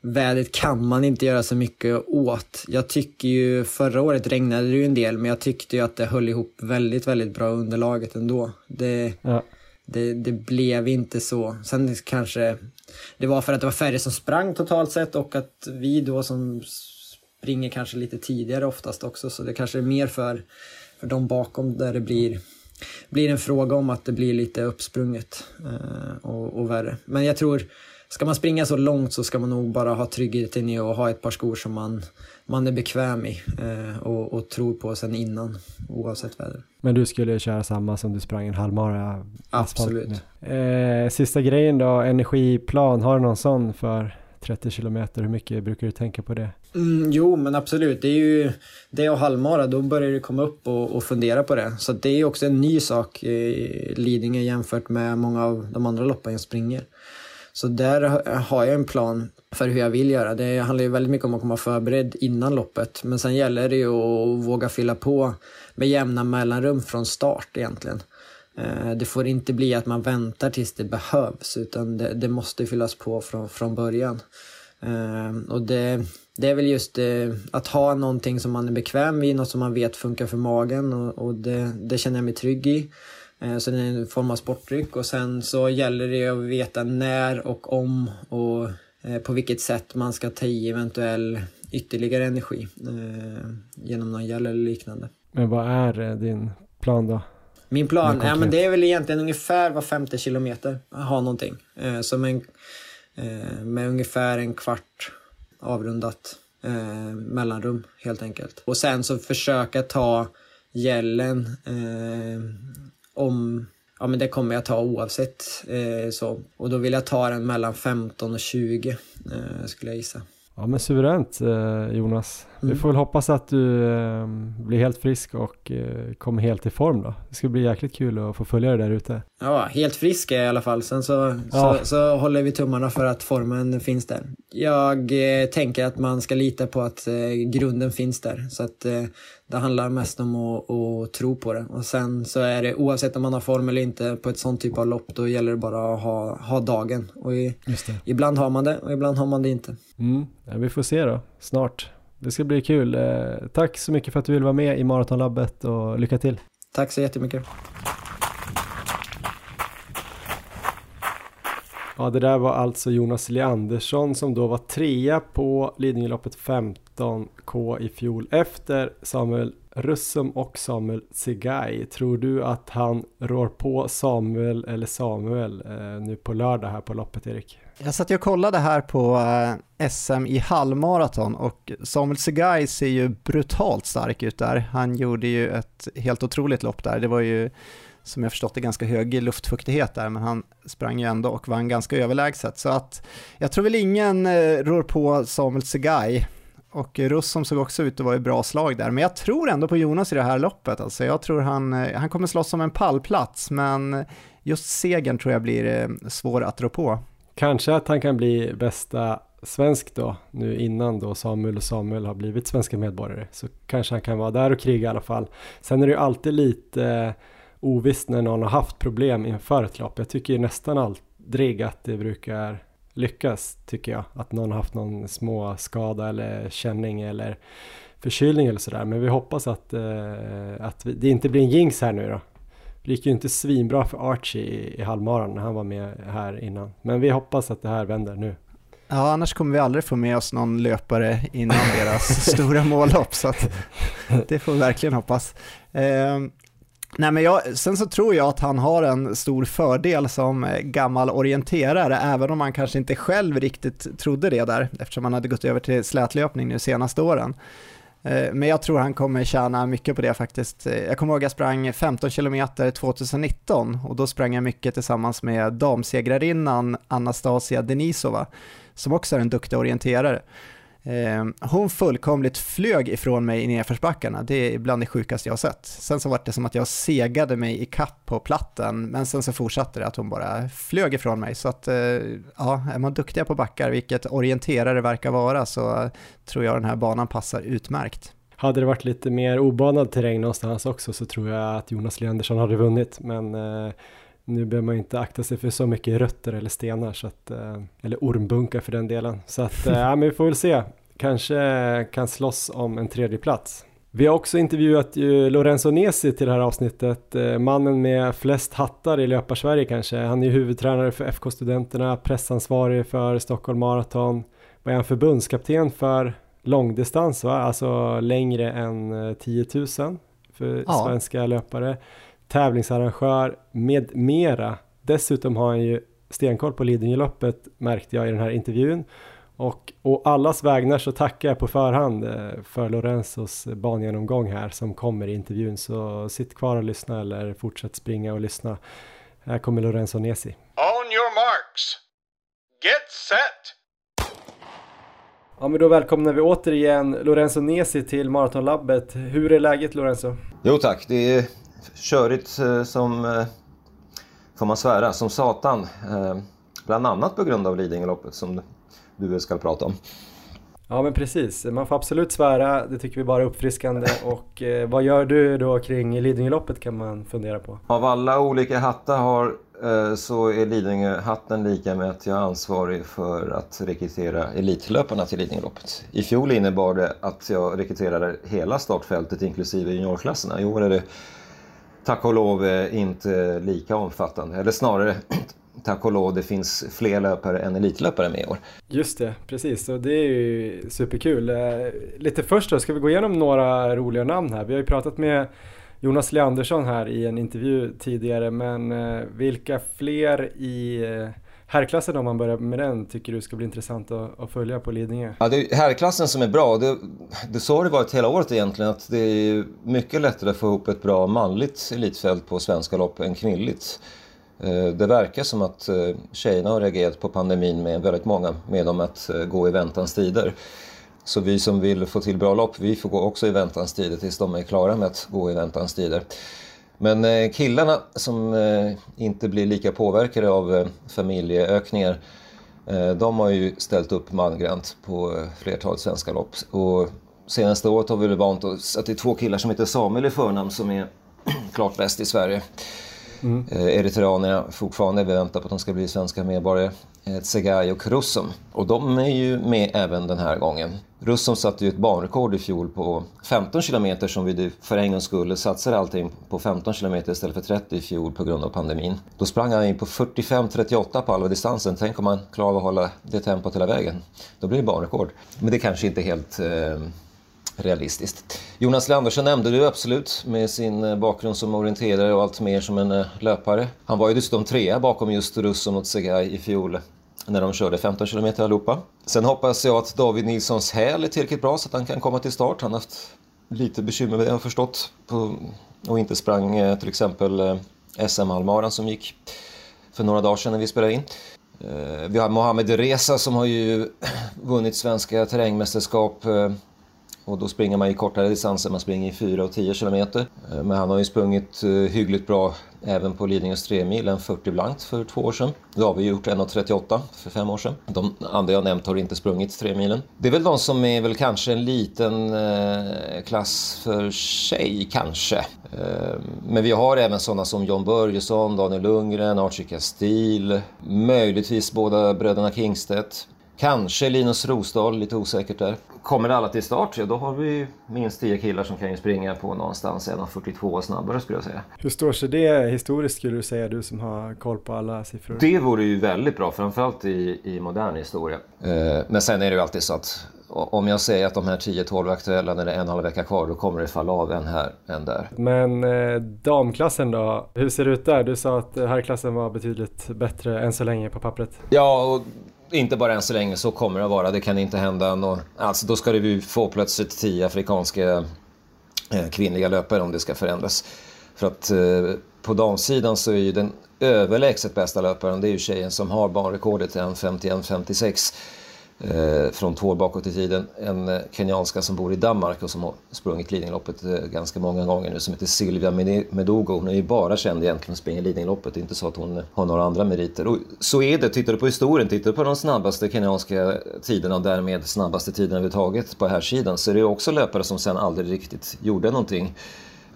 vädret kan man inte göra så mycket åt. Jag tycker ju, förra året regnade det ju en del, men jag tyckte ju att det höll ihop väldigt, väldigt bra underlaget ändå. Det, ja det, det blev inte så. Sen kanske det var för att det var färre som sprang totalt sett och att vi då som springer kanske lite tidigare oftast också, så det kanske är mer för, för de bakom där det blir blir en fråga om att det blir lite uppsprunget eh, och, och värre. Men jag tror, ska man springa så långt så ska man nog bara ha tryggheten i att ha ett par skor som man, man är bekväm i eh, och, och tror på sen innan, oavsett väder. Men du skulle köra samma som du sprang en halvmara? Absolut. Eh, sista grejen då, energiplan, har du någon sån för 30 kilometer? Hur mycket brukar du tänka på det? Mm, jo, men absolut. Det är ju det och halvmara, då börjar du komma upp och, och fundera på det. Så det är också en ny sak i Lidingö jämfört med många av de andra loppen jag springer. Så där har jag en plan för hur jag vill göra. Det handlar ju väldigt mycket om att komma förberedd innan loppet. Men sen gäller det ju att våga fylla på med jämna mellanrum från start egentligen. Eh, det får inte bli att man väntar tills det behövs utan det, det måste fyllas på från, från början. Eh, och det, det är väl just det, att ha någonting som man är bekväm i, något som man vet funkar för magen och, och det, det, känner jag mig trygg i. Så det är en form av sportdryck och sen så gäller det att veta när och om och på vilket sätt man ska ta i eventuell ytterligare energi genom någon gel eller liknande. Men vad är din plan då? Min plan, ja, men det är väl egentligen ungefär var femte kilometer. Ha någonting. Eh, som en, eh, med ungefär en kvart avrundat eh, mellanrum helt enkelt. Och sen så försöka ta gällen eh, om Ja men det kommer jag ta oavsett. Eh, så. Och då vill jag ta den mellan 15 och 20 eh, skulle jag gissa. Ja men suveränt eh, Jonas. Mm. Vi får väl hoppas att du eh, blir helt frisk och eh, kommer helt i form då. Det ska bli jäkligt kul att få följa dig där ute. Ja, helt frisk är jag i alla fall. Sen så, ja. så, så, håller vi tummarna för att formen finns där. Jag tänker att man ska lita på att grunden finns där. Så att det handlar mest om att, att, tro på det. Och sen så är det oavsett om man har form eller inte på ett sånt typ av lopp, då gäller det bara att ha, ha dagen. Och i, ibland har man det och ibland har man det inte. Mm. Ja, vi får se då, snart. Det ska bli kul. Eh, tack så mycket för att du vill vara med i Maratonlabbet och lycka till. Tack så jättemycket. Ja, det där var alltså Jonas Leandersson som då var trea på Lidingöloppet 15K i fjol efter Samuel Russum och Samuel Segai. Tror du att han rår på Samuel eller Samuel eh, nu på lördag här på loppet, Erik? Jag satt och kollade här på eh, SM i halvmaraton och Samuel Segai ser ju brutalt stark ut där. Han gjorde ju ett helt otroligt lopp där. Det var ju som jag förstått det, ganska hög luftfuktighet där, men han sprang ju ändå och vann ganska överlägset. Så att jag tror väl ingen eh, rår på Samuel Segai. Och Russom såg också ut att vara i bra slag där, men jag tror ändå på Jonas i det här loppet. Alltså jag tror han, eh, han kommer slåss om en pallplats, men just segern tror jag blir svår att rå på. Kanske att han kan bli bästa svensk då, nu innan då Samuel och Samuel har blivit svenska medborgare. Så kanske han kan vara där och kriga i alla fall. Sen är det ju alltid lite eh, ovisst när någon har haft problem inför ett lopp. Jag tycker ju nästan aldrig att det brukar lyckas, tycker jag. Att någon har haft någon små skada eller känning eller förkylning eller sådär. Men vi hoppas att, eh, att vi, det inte blir en jinx här nu då. Det gick ju inte svinbra för Archie i, i halvmaran när han var med här innan. Men vi hoppas att det här vänder nu. Ja, annars kommer vi aldrig få med oss någon löpare innan deras stora mållopp, så att det får vi verkligen hoppas. Eh, Nej, men jag, sen så tror jag att han har en stor fördel som gammal orienterare, även om han kanske inte själv riktigt trodde det där, eftersom han hade gått över till slätlöpning nu senaste åren. Eh, men jag tror han kommer tjäna mycket på det faktiskt. Eh, jag kommer ihåg att jag sprang 15 km 2019 och då sprang jag mycket tillsammans med damsegrarinnan Anastasia Denisova, som också är en duktig orienterare. Ehm, hon fullkomligt flög ifrån mig i nedförsbackarna, det är bland det sjukaste jag har sett. Sen så var det som att jag segade mig i kapp på platten, men sen så fortsatte det att hon bara flög ifrån mig. Så att, eh, ja, är man duktiga på backar, vilket orienterare verkar vara, så tror jag den här banan passar utmärkt. Hade det varit lite mer obanad terräng någonstans också så tror jag att Jonas Leandersson hade vunnit, men eh, nu behöver man inte akta sig för så mycket rötter eller stenar, så att, eh, eller ormbunkar för den delen. Så att, eh, ja, men vi får väl se. Kanske kan slåss om en tredje plats. Vi har också intervjuat Lorenzo Nesi till det här avsnittet, eh, mannen med flest hattar i löparsverige kanske. Han är huvudtränare för FK-studenterna, pressansvarig för Stockholm Marathon. Vad är han förbundskapten för långdistans, va? alltså längre än 10 000 för ja. svenska löpare tävlingsarrangör med mera. Dessutom har han ju stenkoll på Lidingöloppet märkte jag i den här intervjun. Och å allas vägnar så tackar jag på förhand eh, för Lorenzos bangenomgång här som kommer i intervjun. Så sitt kvar och lyssna eller fortsätt springa och lyssna. Här kommer Lorenzo Nesi. On your marks. Get set. Ja men då välkomnar vi återigen Lorenzo Nesi till Maratonlabbet. Hur är läget Lorenzo? Jo tack, det är körigt eh, som, eh, får man svära, som satan. Eh, bland annat på grund av Lidingöloppet som du ska prata om. Ja men precis, man får absolut svära, det tycker vi bara är uppfriskande. Och eh, vad gör du då kring Lidingöloppet kan man fundera på? Av alla olika hattar har eh, så är Lidingöhatten lika med att jag är ansvarig för att rekrytera elitlöparna till Lidingöloppet. I fjol innebar det att jag rekryterade hela startfältet inklusive juniorklasserna. I år är det tack och lov eh, inte lika omfattande, eller snarare tack och lov det finns fler löpare än elitlöpare med i år. Just det, precis. Och det är ju superkul. Eh, lite först då, ska vi gå igenom några roliga namn här? Vi har ju pratat med Jonas Leandersson här i en intervju tidigare, men eh, vilka fler i herrklassen om man börjar med den tycker du ska bli intressant att, att följa på Lidingö? Ja, det är herrklassen som är bra. Det, det så har det varit hela året egentligen att det är mycket lättare att få ihop ett bra manligt elitfält på svenska lopp än kvinnligt. Eh, det verkar som att eh, tjejerna har reagerat på pandemin med väldigt många med om att eh, gå i väntans tider. Så vi som vill få till bra lopp, vi får gå också i väntans tider tills de är klara med att gå i väntans tider. Men killarna som inte blir lika påverkade av familjeökningar, de har ju ställt upp mangrant på flertalet svenska lopp. Och senaste året har vi vant oss att det är två killar som heter Samuel i förnamn som är klart bäst i Sverige. Mm. Eritreanerna fortfarande, vi väntar på att de ska bli svenska medborgare. Eh, Tsegay och Russom. Och de är ju med även den här gången. Russom satte ju ett banrekord i fjol på 15 km som vi för en gångs skull satsade allting på 15 km istället för 30 i fjol på grund av pandemin. Då sprang han in på 45-38 på halva distansen. Tänk om man klarar av att hålla det tempot hela vägen. Då blir det banrekord. Men det kanske inte är helt eh, realistiskt. Jonas Leandersson nämnde du absolut med sin eh, bakgrund som orienterare och allt mer som en eh, löpare. Han var ju dessutom trea bakom just Russom och Tsegay i fjol när de körde 15 km allihopa. Sen hoppas jag att David Nilssons häl är tillräckligt bra så att han kan komma till start. Han har haft lite bekymmer med det har jag förstått på, och inte sprang eh, till exempel eh, SM-halvmaran som gick för några dagar sedan när vi spelade in. Eh, vi har Mohamed Reza som har ju vunnit svenska terrängmästerskap och då springer man i kortare distanser, man springer i 4 och 10 kilometer. Eh, men han har ju sprungit eh, hyggligt bra även på Lidingös 3 mil, en 40 blankt för två år sedan. Då har vi gjort 1.38 för fem år sedan. De andra jag nämnt har inte sprungit 3 milen. Det är väl de som är väl kanske en liten eh, klass för sig, kanske. Eh, men vi har även sådana som John Börjesson, Daniel Lundgren, Archie Castil, möjligtvis båda bröderna Kingstedt. Kanske Linus Rosdahl, lite osäkert där. Kommer alla till start, ja, då har vi minst 10 killar som kan ju springa på någonstans 1.42 snabbare skulle jag säga. Hur står sig det historiskt skulle du säga, du som har koll på alla siffror? Det vore ju väldigt bra, framförallt i, i modern historia. Eh, men sen är det ju alltid så att om jag säger att de här 10-12 aktuella när det är en halv vecka kvar, då kommer det falla av en här, en där. Men eh, damklassen då? Hur ser det ut där? Du sa att herrklassen var betydligt bättre än så länge på pappret. Ja, och inte bara än så länge, så kommer det att vara. Det kan inte hända något. Alltså då ska vi få plötsligt tio afrikanska eh, kvinnliga löpare om det ska förändras. För att eh, på damsidan så är ju den överlägset bästa löparen, det är ju tjejen som har banrekordet, 1.51.56 Eh, från två år bakåt i tiden. En eh, kenyanska som bor i Danmark och som har sprungit Lidingöloppet eh, ganska många gånger nu som heter Silvia Medogo. Hon är ju bara känd egentligen för att springa Lidingöloppet, det är inte så att hon har några andra meriter. Och så är det, tittar du på historien, tittar du på de snabbaste kenyanska tiderna och därmed snabbaste tiderna överhuvudtaget på här sidan så är det också löpare som sen aldrig riktigt gjorde någonting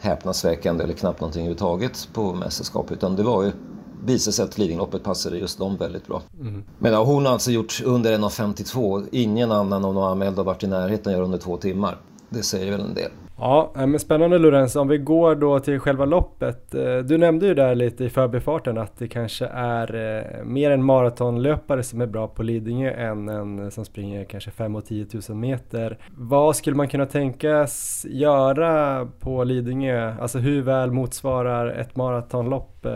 häpnadsväckande eller knappt någonting överhuvudtaget på mästerskap utan det var ju visade sig att Lidingöloppet passade just dem väldigt bra. Mm. Men ja, hon har alltså gjort under 1.52. Ingen annan av några anmälda har varit i närheten gör under två timmar. Det säger väl en del. Ja, men spännande Lorenz. Om vi går då till själva loppet. Eh, du nämnde ju där lite i förbifarten att det kanske är eh, mer en maratonlöpare som är bra på Lidingö än en som springer kanske 5 och 10 000 meter. Vad skulle man kunna tänkas göra på Lidingö? Alltså hur väl motsvarar ett maratonlopp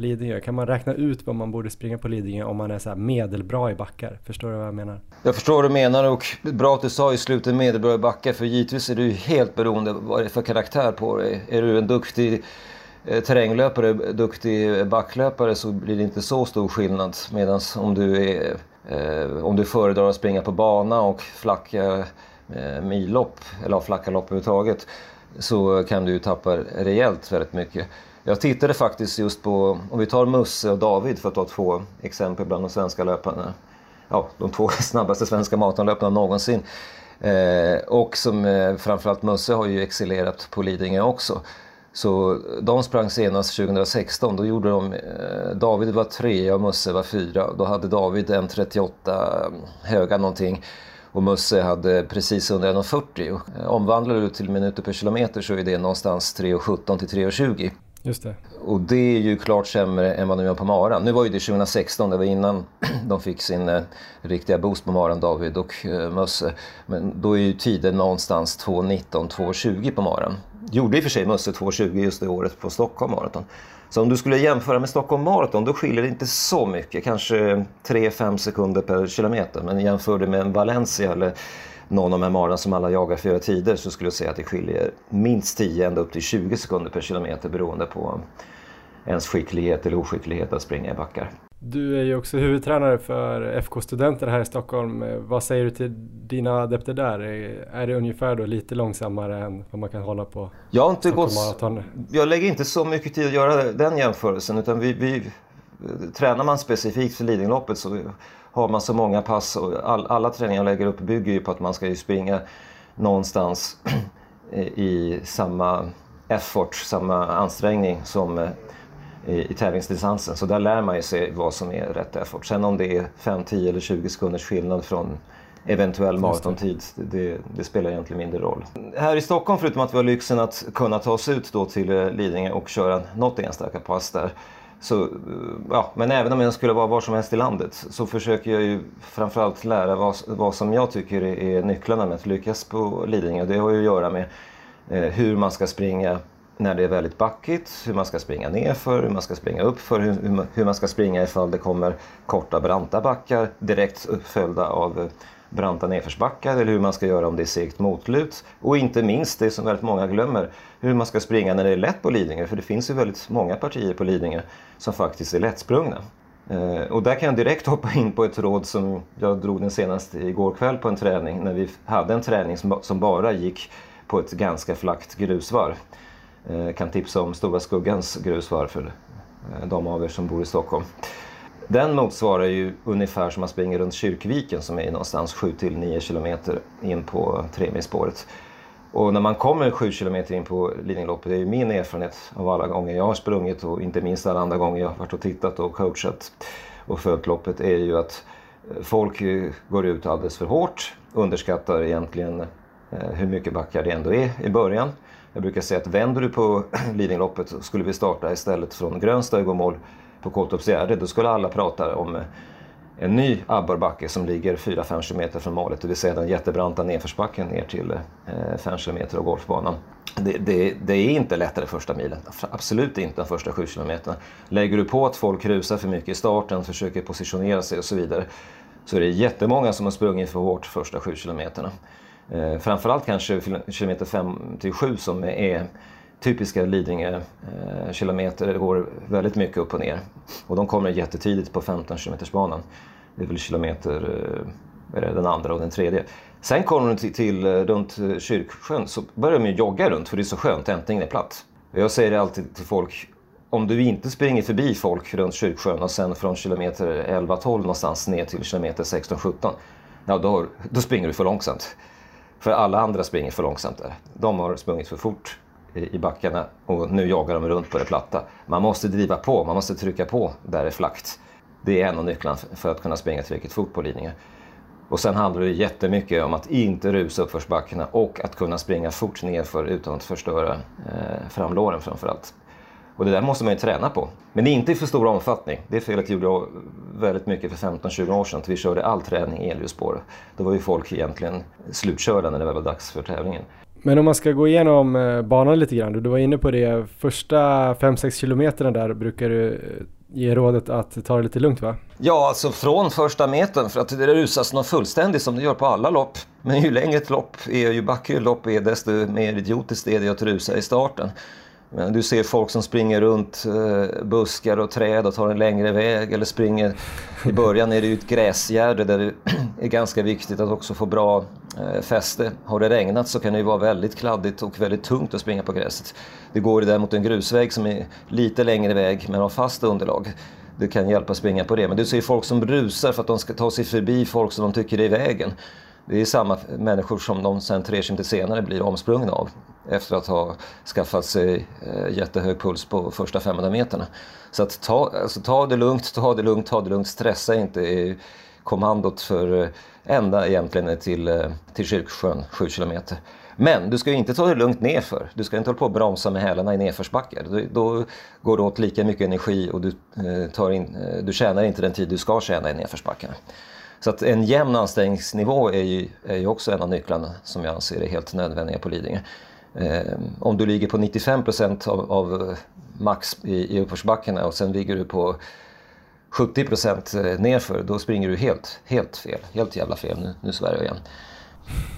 Lidingö? Kan man räkna ut vad man borde springa på Lidingö om man är så medelbra i backar? Förstår du vad jag menar? Jag förstår vad du menar och bra att du sa i slutet medelbra i backar för givetvis är du helt beroende av vad det är för karaktär på dig. Är du en duktig eh, terränglöpare, duktig backlöpare så blir det inte så stor skillnad. Medan om du, är, eh, om du föredrar att springa på bana och flacka eh, millopp, eller flacka lopp överhuvudtaget, så kan du ju tappa rejält väldigt mycket. Jag tittade faktiskt just på, om vi tar Musse och David för att ta två exempel bland de svenska löparna. Ja, de två snabbaste svenska maratonlöparna någonsin. Eh, och som eh, framförallt Musse har ju excellerat på Lidingö också. Så de sprang senast 2016, då gjorde de, eh, David var tre och Musse var fyra. Då hade David en 38 höga någonting och Musse hade precis under 1,40. Omvandlar du till minuter per kilometer så är det någonstans 3,17 till 3,20. Just det. Och det är ju klart sämre än vad de gör på maran. Nu var ju det 2016, det var innan de fick sin eh, riktiga boost på maran, David och eh, Musse. Men då är ju tiden någonstans 2.19, 2.20 på maran. Gjorde i och för sig Musse 2.20 just det året på Stockholm Marathon. Så om du skulle jämföra med Stockholm Marathon då skiljer det inte så mycket, kanske 3-5 sekunder per kilometer. Men jämför det med en Valencia eller någon av de här maran som alla jagar för tider så skulle jag säga att det skiljer minst 10 ända upp till 20 sekunder per kilometer beroende på ens skicklighet eller oskicklighet att springa i backar. Du är ju också huvudtränare för FK Studenter här i Stockholm. Vad säger du till dina adepter där? Är det ungefär då lite långsammare än vad man kan hålla på jag har inte gått, Jag lägger inte så mycket tid att göra den jämförelsen utan vi, vi tränar man specifikt för Lidingöloppet så har man så många pass och all, alla träningar jag lägger upp bygger ju på att man ska ju springa någonstans i samma effort, samma ansträngning som eh, i, i tävlingsdistansen. Så där lär man ju sig vad som är rätt effort. Sen om det är 5, 10 eller 20 sekunders skillnad från eventuell maratontid, det, det, spelar egentligen mindre roll. Här i Stockholm, förutom att vi har lyxen att kunna ta oss ut då till eh, Lidingö och köra något enstaka pass där, så, eh, ja, men även om jag skulle vara var som helst i landet så försöker jag ju framförallt lära vad, vad som jag tycker är nycklarna med att lyckas på Lidingö. Det har ju att göra med eh, hur man ska springa när det är väldigt backigt, hur man ska springa nerför, hur man ska springa uppför, hur, hur man ska springa ifall det kommer korta branta backar direkt uppföljda av eh, branta nedförsbackar eller hur man ska göra om det är segt motlut. Och inte minst det som väldigt många glömmer, hur man ska springa när det är lätt på Lidingö. För det finns ju väldigt många partier på Lidingö som faktiskt är lättsprungna. Eh, och där kan jag direkt hoppa in på ett råd som jag drog den senast igår kväll på en träning när vi hade en träning som bara gick på ett ganska flackt grusvarv. Jag kan tipsa om Stora Skuggans grusvarv för eh, de av er som bor i Stockholm. Den motsvarar ju ungefär som man springer runt Kyrkviken som är någonstans 7-9 kilometer in på tremilsspåret. Och när man kommer 7 kilometer in på Lidingöloppet, det är ju min erfarenhet av alla gånger jag har sprungit och inte minst alla andra gånger jag har varit och tittat och coachat och följt loppet, är ju att eh, folk går ut alldeles för hårt, underskattar egentligen eh, hur mycket backar det ändå är i början. Jag brukar säga att vänder du på Lidingöloppet skulle vi starta istället från Grönsta i mål på Kåltorpsgärde, då skulle alla prata om eh, en ny abborrbacke som ligger 4-5 km från målet, det vill säga den jättebranta nedförsbacken ner till eh, 5 kilometer km av golfbanan. Det, det, det, är inte lättare första milen, absolut inte de första 7 km. Lägger du på att folk rusar för mycket i starten, försöker positionera sig och så vidare, så är det jättemånga som har sprungit för hårt första 7 km. Eh, framförallt kanske kilometer 5 till 7 som är typiska Lidingö eh, kilometer. Det går väldigt mycket upp och ner. Och de kommer jättetidigt på 15 kilometersbanan. Det är väl kilometer, eh, den andra och den tredje. Sen kommer de till, till eh, runt eh, Kyrksjön så börjar de jogga runt för det är så skönt, äntligen är platt. Jag säger det alltid till folk, om du inte springer förbi folk runt Kyrksjön och sen från kilometer 11-12 någonstans ner till kilometer 16-17, ja då, då springer du för långsamt. För alla andra springer för långsamt där. De har sprungit för fort i backarna och nu jagar de runt på det platta. Man måste driva på, man måste trycka på där det är flackt. Det är en av nycklarna för att kunna springa tillräckligt fort på Lidingö. Och sen handlar det jättemycket om att inte rusa uppförsbackarna och att kunna springa fort nerför utan att förstöra eh, framlåren framförallt. Och det där måste man ju träna på. Men inte i för stor omfattning. Det felet gjorde jag väldigt mycket för 15-20 år sedan. Att vi körde all träning i elljusspår. Då var ju folk egentligen slutkörda när det var dags för tävlingen. Men om man ska gå igenom eh, banan lite grann. Du var inne på det. Första 5-6 kilometerna där brukar du eh, ge rådet att ta det lite lugnt va? Ja, alltså från första metern för att det rusas något fullständigt som det gör på alla lopp. Men ju längre ett lopp är, ju backigare lopp är, desto mer idiotiskt är det att rusa i starten. Men du ser folk som springer runt eh, buskar och träd och tar en längre väg eller springer... I början är det ju ett gräsgärde där det är ganska viktigt att också få bra Eh, fäste. Har det regnat så kan det ju vara väldigt kladdigt och väldigt tungt att springa på gräset. Det går däremot en grusväg som är lite längre väg men har fast underlag. Det kan hjälpa att springa på det. Men du ser folk som rusar för att de ska ta sig förbi folk som de tycker är i vägen. Det är samma människor som de sen tre kilometer senare blir omsprungna av efter att ha skaffat sig eh, jättehög puls på första 500 meterna. Så att ta, alltså, ta det lugnt, ta det lugnt, ta det lugnt, stressa inte är kommandot för eh, ända egentligen till, eh, till Kyrksjön, 7 kilometer. Men du ska inte ta det lugnt nerför. Du ska inte hålla på och bromsa med hälarna i nedförsbackar. Då, då går det åt lika mycket energi och du, eh, tar in, eh, du tjänar inte den tid du ska tjäna i nedförsbackarna. Så att en jämn ansträngningsnivå är ju, är ju också en av nycklarna som jag anser är helt nödvändiga på Lidingö. Eh, om du ligger på 95 procent av, av, max i, i uppförsbackarna och sen ligger du på 70 procent eh, nerför, då springer du helt, helt fel. Helt jävla fel, nu, nu svär jag igen.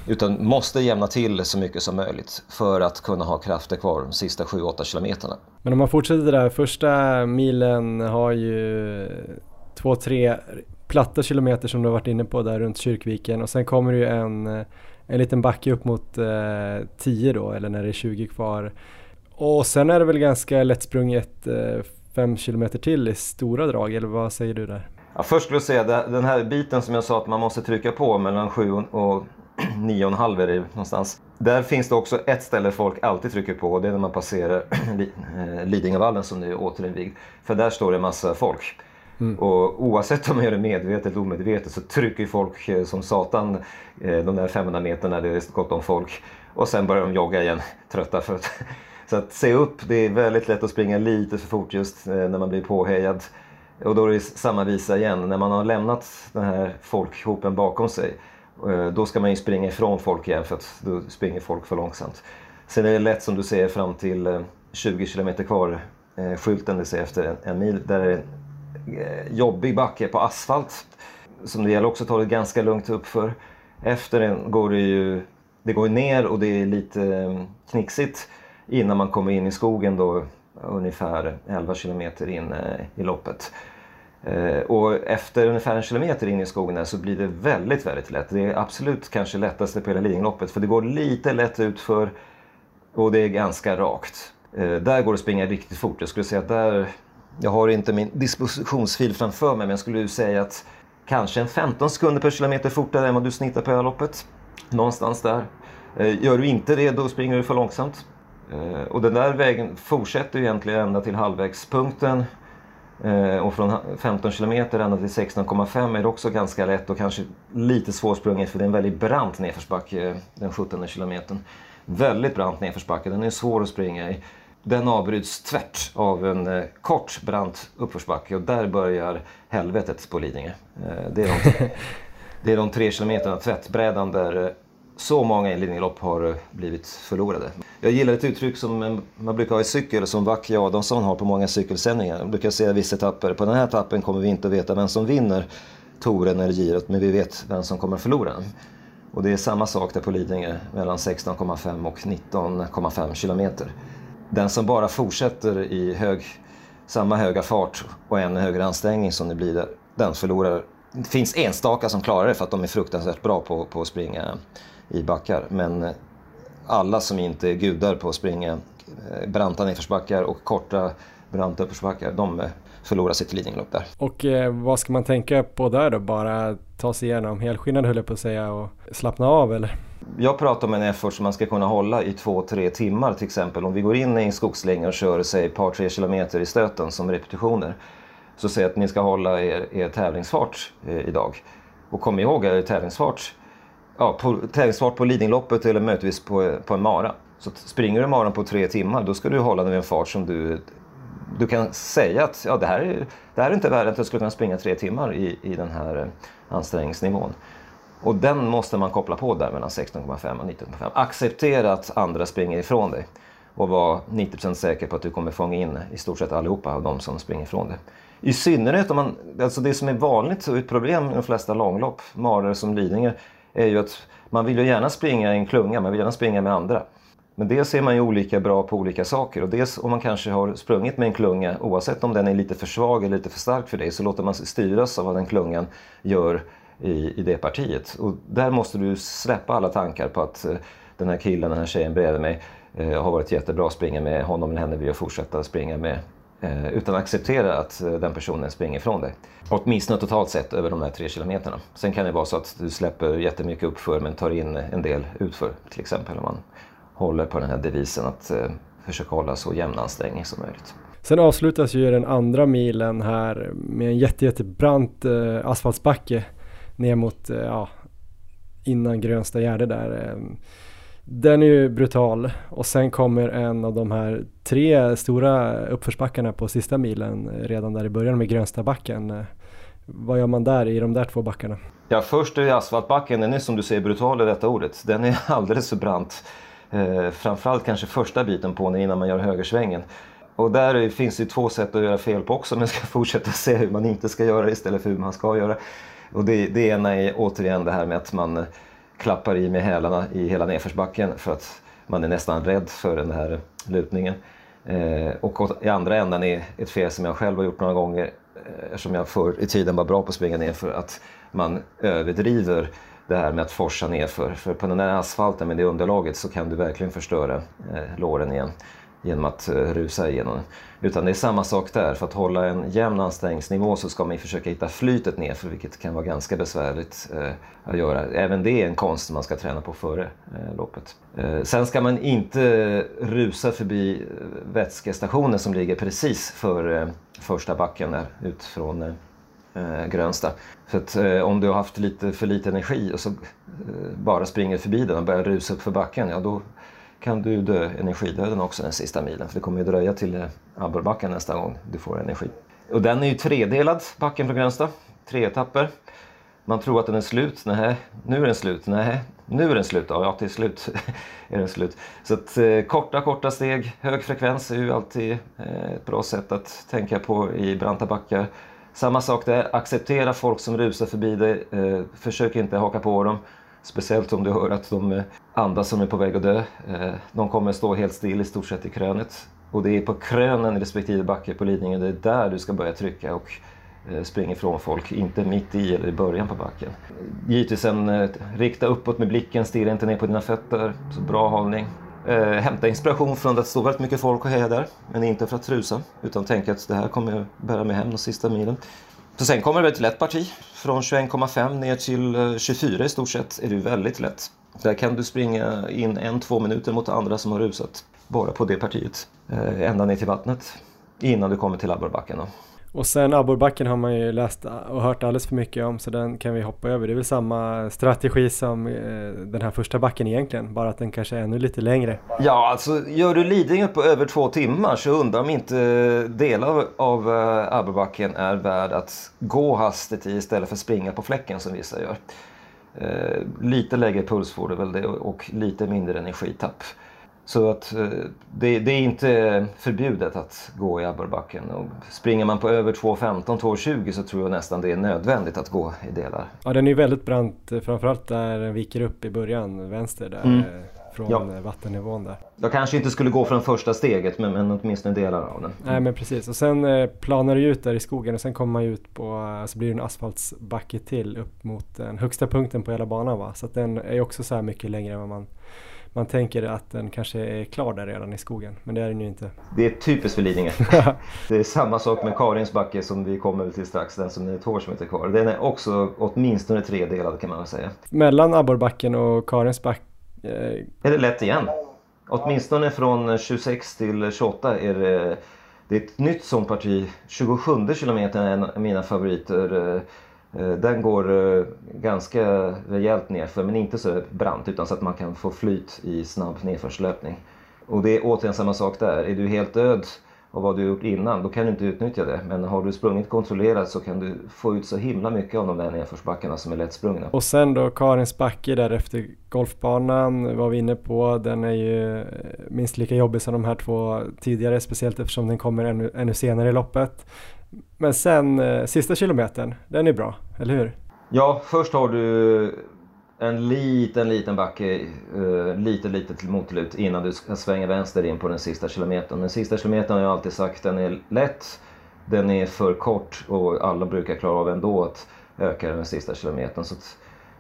Utan måste jämna till så mycket som möjligt för att kunna ha krafter kvar de sista 7-8 kilometerna. Men om man fortsätter där, första milen har ju två, tre platta kilometer som du har varit inne på där runt Kyrkviken och sen kommer det ju en, en liten backe upp mot eh, 10 då eller när det är 20 kvar. Och sen är det väl ganska lättsprunget eh, 5 kilometer till i stora drag eller vad säger du där? Ja, först skulle jag säga den här biten som jag sa att man måste trycka på mellan 7 och 9,5 är det någonstans. Där finns det också ett ställe folk alltid trycker på och det är när man passerar eh, Lidingövallen som nu är återinvigd. För där står det massa folk. Mm. Och oavsett om man gör det medvetet eller omedvetet så trycker folk eh, som satan eh, de där 500 meterna, det är gott om folk. Och sen börjar de jogga igen, trötta. För att, så att se upp, det är väldigt lätt att springa lite för fort just eh, när man blir påhejad. Och då är det samma visa igen, när man har lämnat den här folkhopen bakom sig eh, då ska man ju springa ifrån folk igen för att då springer folk för långsamt. Sen är det lätt som du ser fram till eh, 20 km kvar, skylten du ser efter en mil, där är en jobbig backe på asfalt som det gäller också att ta det ganska lugnt uppför. Efter den går det ju det går ner och det är lite knixigt innan man kommer in i skogen då ungefär 11 kilometer in eh, i loppet. Eh, och efter ungefär en kilometer in i skogen så blir det väldigt, väldigt lätt. Det är absolut kanske lättaste på hela Lidingöloppet för det går lite lätt utför och det är ganska rakt. Eh, där går det att springa riktigt fort. Jag skulle säga att där jag har inte min dispositionsfil framför mig men jag skulle säga att kanske en 15 sekunder per kilometer fortare än vad du snittar på loppet. Någonstans där. Gör du inte det då springer du för långsamt. Eh, och den där vägen fortsätter egentligen ända till halvvägspunkten. Eh, och från 15 kilometer ända till 16,5 är det också ganska lätt och kanske lite svårsprunget för det är en väldigt brant nedförsbacke den 17 kilometern. Väldigt brant nedförsbacke, den är svår att springa i. Den avbryts tvärt av en eh, kort brant uppförsbacke och där börjar helvetet på Lidingö. Eh, det, är de, det är de tre kilometerna tvättbrädan där eh, så många inledningslopp har eh, blivit förlorade. Jag gillar ett uttryck som man brukar ha i cykel som Vacke Adamsson har på många cykelsändningar. Jag brukar säga vissa etapper, på den här etappen kommer vi inte att veta vem som vinner touren eller girot, men vi vet vem som kommer förlora. Och det är samma sak där på Lidingö, mellan 16,5 och 19,5 kilometer den som bara fortsätter i hög, samma höga fart och ännu högre ansträngning som det blir där, den förlorar. Det finns enstaka som klarar det för att de är fruktansvärt bra på, på att springa i backar. Men alla som inte är gudar på att springa eh, branta nedförsbackar och korta branta uppförsbackar, de förlorar sitt Lidingölopp där. Och eh, vad ska man tänka på där då? Bara ta sig igenom helskinnad höll jag på att säga och slappna av eller? Jag pratar om en effort som man ska kunna hålla i två, tre timmar till exempel. Om vi går in i en skogslänga och kör säg ett par, tre kilometer i stöten som repetitioner. Så säg att ni ska hålla er, er tävlingsfart eh, idag. Och kom ihåg, är tävlingsfart, ja, på, tävlingsfart på Lidingöloppet eller möjligtvis på, på en mara. Så springer du maran på tre timmar, då ska du hålla den vid en fart som du, du kan säga att ja, det, här är, det här är inte värre att jag skulle kunna springa tre timmar i, i den här eh, ansträngningsnivån. Och den måste man koppla på där mellan 16,5 och 19,5. Acceptera att andra springer ifrån dig och var 90% säker på att du kommer fånga in i stort sett allihopa av de som springer ifrån dig. I synnerhet om man, alltså det som är vanligt och ett problem i de flesta långlopp, maror som Lidingö, är ju att man vill ju gärna springa i en klunga, man vill gärna springa med andra. Men dels är man ju olika bra på olika saker och dels om man kanske har sprungit med en klunga, oavsett om den är lite för svag eller lite för stark för dig, så låter man sig styras av vad den klungan gör i, i det partiet. Och där måste du släppa alla tankar på att eh, den här killen, den här tjejen bredvid mig eh, har varit jättebra att springa med honom eller henne vill jag fortsätta springa med. Eh, utan acceptera att eh, den personen springer ifrån dig. Åtminstone totalt sett över de här tre kilometerna. Sen kan det vara så att du släpper jättemycket uppför men tar in en del utför. Till exempel om man håller på den här devisen att eh, försöka hålla så jämn ansträngning som möjligt. Sen avslutas ju den andra milen här med en jätte, jättebrant eh, asfaltsbacke ner mot, ja, innan Grönsta Gärde där. Den är ju brutal och sen kommer en av de här tre stora uppförsbackarna på sista milen eh, redan där i början med Grönstabacken. Eh, vad gör man där i de där två backarna? Ja, först är asfaltbacken, den är som du säger brutal i detta ordet. Den är alldeles för brant. Eh, framförallt kanske första biten på den innan man gör högersvängen. Och där finns det två sätt att göra fel på också, men jag ska fortsätta se hur man inte ska göra istället för hur man ska göra. Och det, det ena är återigen det här med att man eh, klappar i med hälarna i hela nedförsbacken för att man är nästan rädd för den här lutningen. Eh, och i andra änden är ett fel som jag själv har gjort några gånger eh, eftersom jag förr i tiden var bra på att springa ner för att man överdriver det här med att forsa nerför. För på den där asfalten med det underlaget så kan du verkligen förstöra eh, låren igen genom att eh, rusa igenom den. Utan det är samma sak där. För att hålla en jämn ansträngningsnivå så ska man försöka hitta flytet ner för vilket kan vara ganska besvärligt eh, att göra. Även det är en konst man ska träna på före eh, loppet. sen ska man inte rusa förbi vätskestationen som ligger precis före första backen där ut från Grönsta. För att om du har haft lite för lite energi och så bara springer förbi den och börjar rusa upp för backen, ja då kan du dö energidöden också den sista milen. För det kommer ju dröja till eh, Abborrbacken nästa gång du får energi. Och den är ju tredelad, backen från Grönsta. Tre etapper. Man tror att den är slut. Nej, nu är den slut. Nej, nu är den slut. Ja, till slut är den slut. Så att eh, korta, korta steg. Hög frekvens är ju alltid eh, ett bra sätt att tänka på i branta backar. Samma sak där, acceptera folk som rusar förbi dig. Eh, försök inte haka på dem. Speciellt om du hör att de eh, andas som är på väg att dö. Eh, de kommer stå helt still i stort sett i krönet. Och det är på krönen i respektive backe på Lidingö, det är där du ska börja trycka och eh, springa ifrån folk, inte mitt i eller i början på backen. Givetvis en, eh, rikta uppåt med blicken, stirra inte ner på dina fötter, så bra hållning. hämta inspiration från att det står väldigt mycket folk och hejar där, men inte för att trusa, utan tänka att det här kommer jag bära mig hem de sista milen. Så sen kommer det ett lätt parti. Från 21,5 ner till 24 i stort sett är det väldigt lätt. Där kan du springa in en, två minuter mot andra som har rusat bara på det partiet. Eh, ända ner till vattnet innan du kommer till abborrbacken. Och sen abborrbacken har man ju läst och hört alldeles för mycket om så den kan vi hoppa över. Det är väl samma strategi som eh, den här första backen egentligen, bara att den kanske är ännu lite längre. Ja, alltså gör du Lidingö på över två timmar så undrar om inte delar av abborrbacken är värd att gå hastigt i istället för springa på fläcken som vissa gör. Eh, lite lägre puls får du väl det och lite mindre energitapp. Så att eh, det, det, är inte förbjudet att gå i abborrbacken. springer man på över 2.15, 2.20 så tror jag nästan det är nödvändigt att gå i delar. Ja den är väldigt brant, framförallt där den viker upp i början, vänster där. Mm från ja. vattennivån där. Jag kanske inte skulle gå från första steget men, men åtminstone delar av den. Nej men precis och sen eh, planar det ut där i skogen och sen kommer man ut på, eh, så blir det en asfaltsbacke till upp mot den högsta punkten på hela banan va. Så att den är också så här mycket längre än vad man man tänker att den kanske är klar där redan i skogen, men det är den ju inte. Det är typiskt för Lidingö. det är samma sak med Karins backe som vi kommer till strax, den som är ett år som är kvar. Den är också åtminstone tredelad kan man väl säga. Mellan Abborrbacken och Karins backe är det lätt igen. Åtminstone från 26 till 28 är det, det är ett nytt sånt parti. 27 kilometer är en av mina favoriter. Eh, den går eh, ganska rejält nerför men inte så brant utan så att man kan få flyt i snabb nedförslöpning. Och det är återigen samma sak där. Är du helt död av vad du gjort innan, då kan du inte utnyttja det. Men har du sprungit kontrollerat så kan du få ut så himla mycket av de där nedförsbackarna som är lättsprungna. Och sen då Karins backe där efter golfbanan var vi inne på. Den är ju eh, minst lika jobbig som de här två tidigare, speciellt eftersom den kommer ännu, ännu senare i loppet. Men sen eh, sista kilometern, den är bra, eller hur? Ja, först har du en liten, liten backe, uh, lite, lite till motlut innan du ska svänga vänster in på den sista kilometern. Den sista kilometern har jag alltid sagt, den är lätt, den är för kort och alla brukar klara av ändå att öka den sista kilometern. Så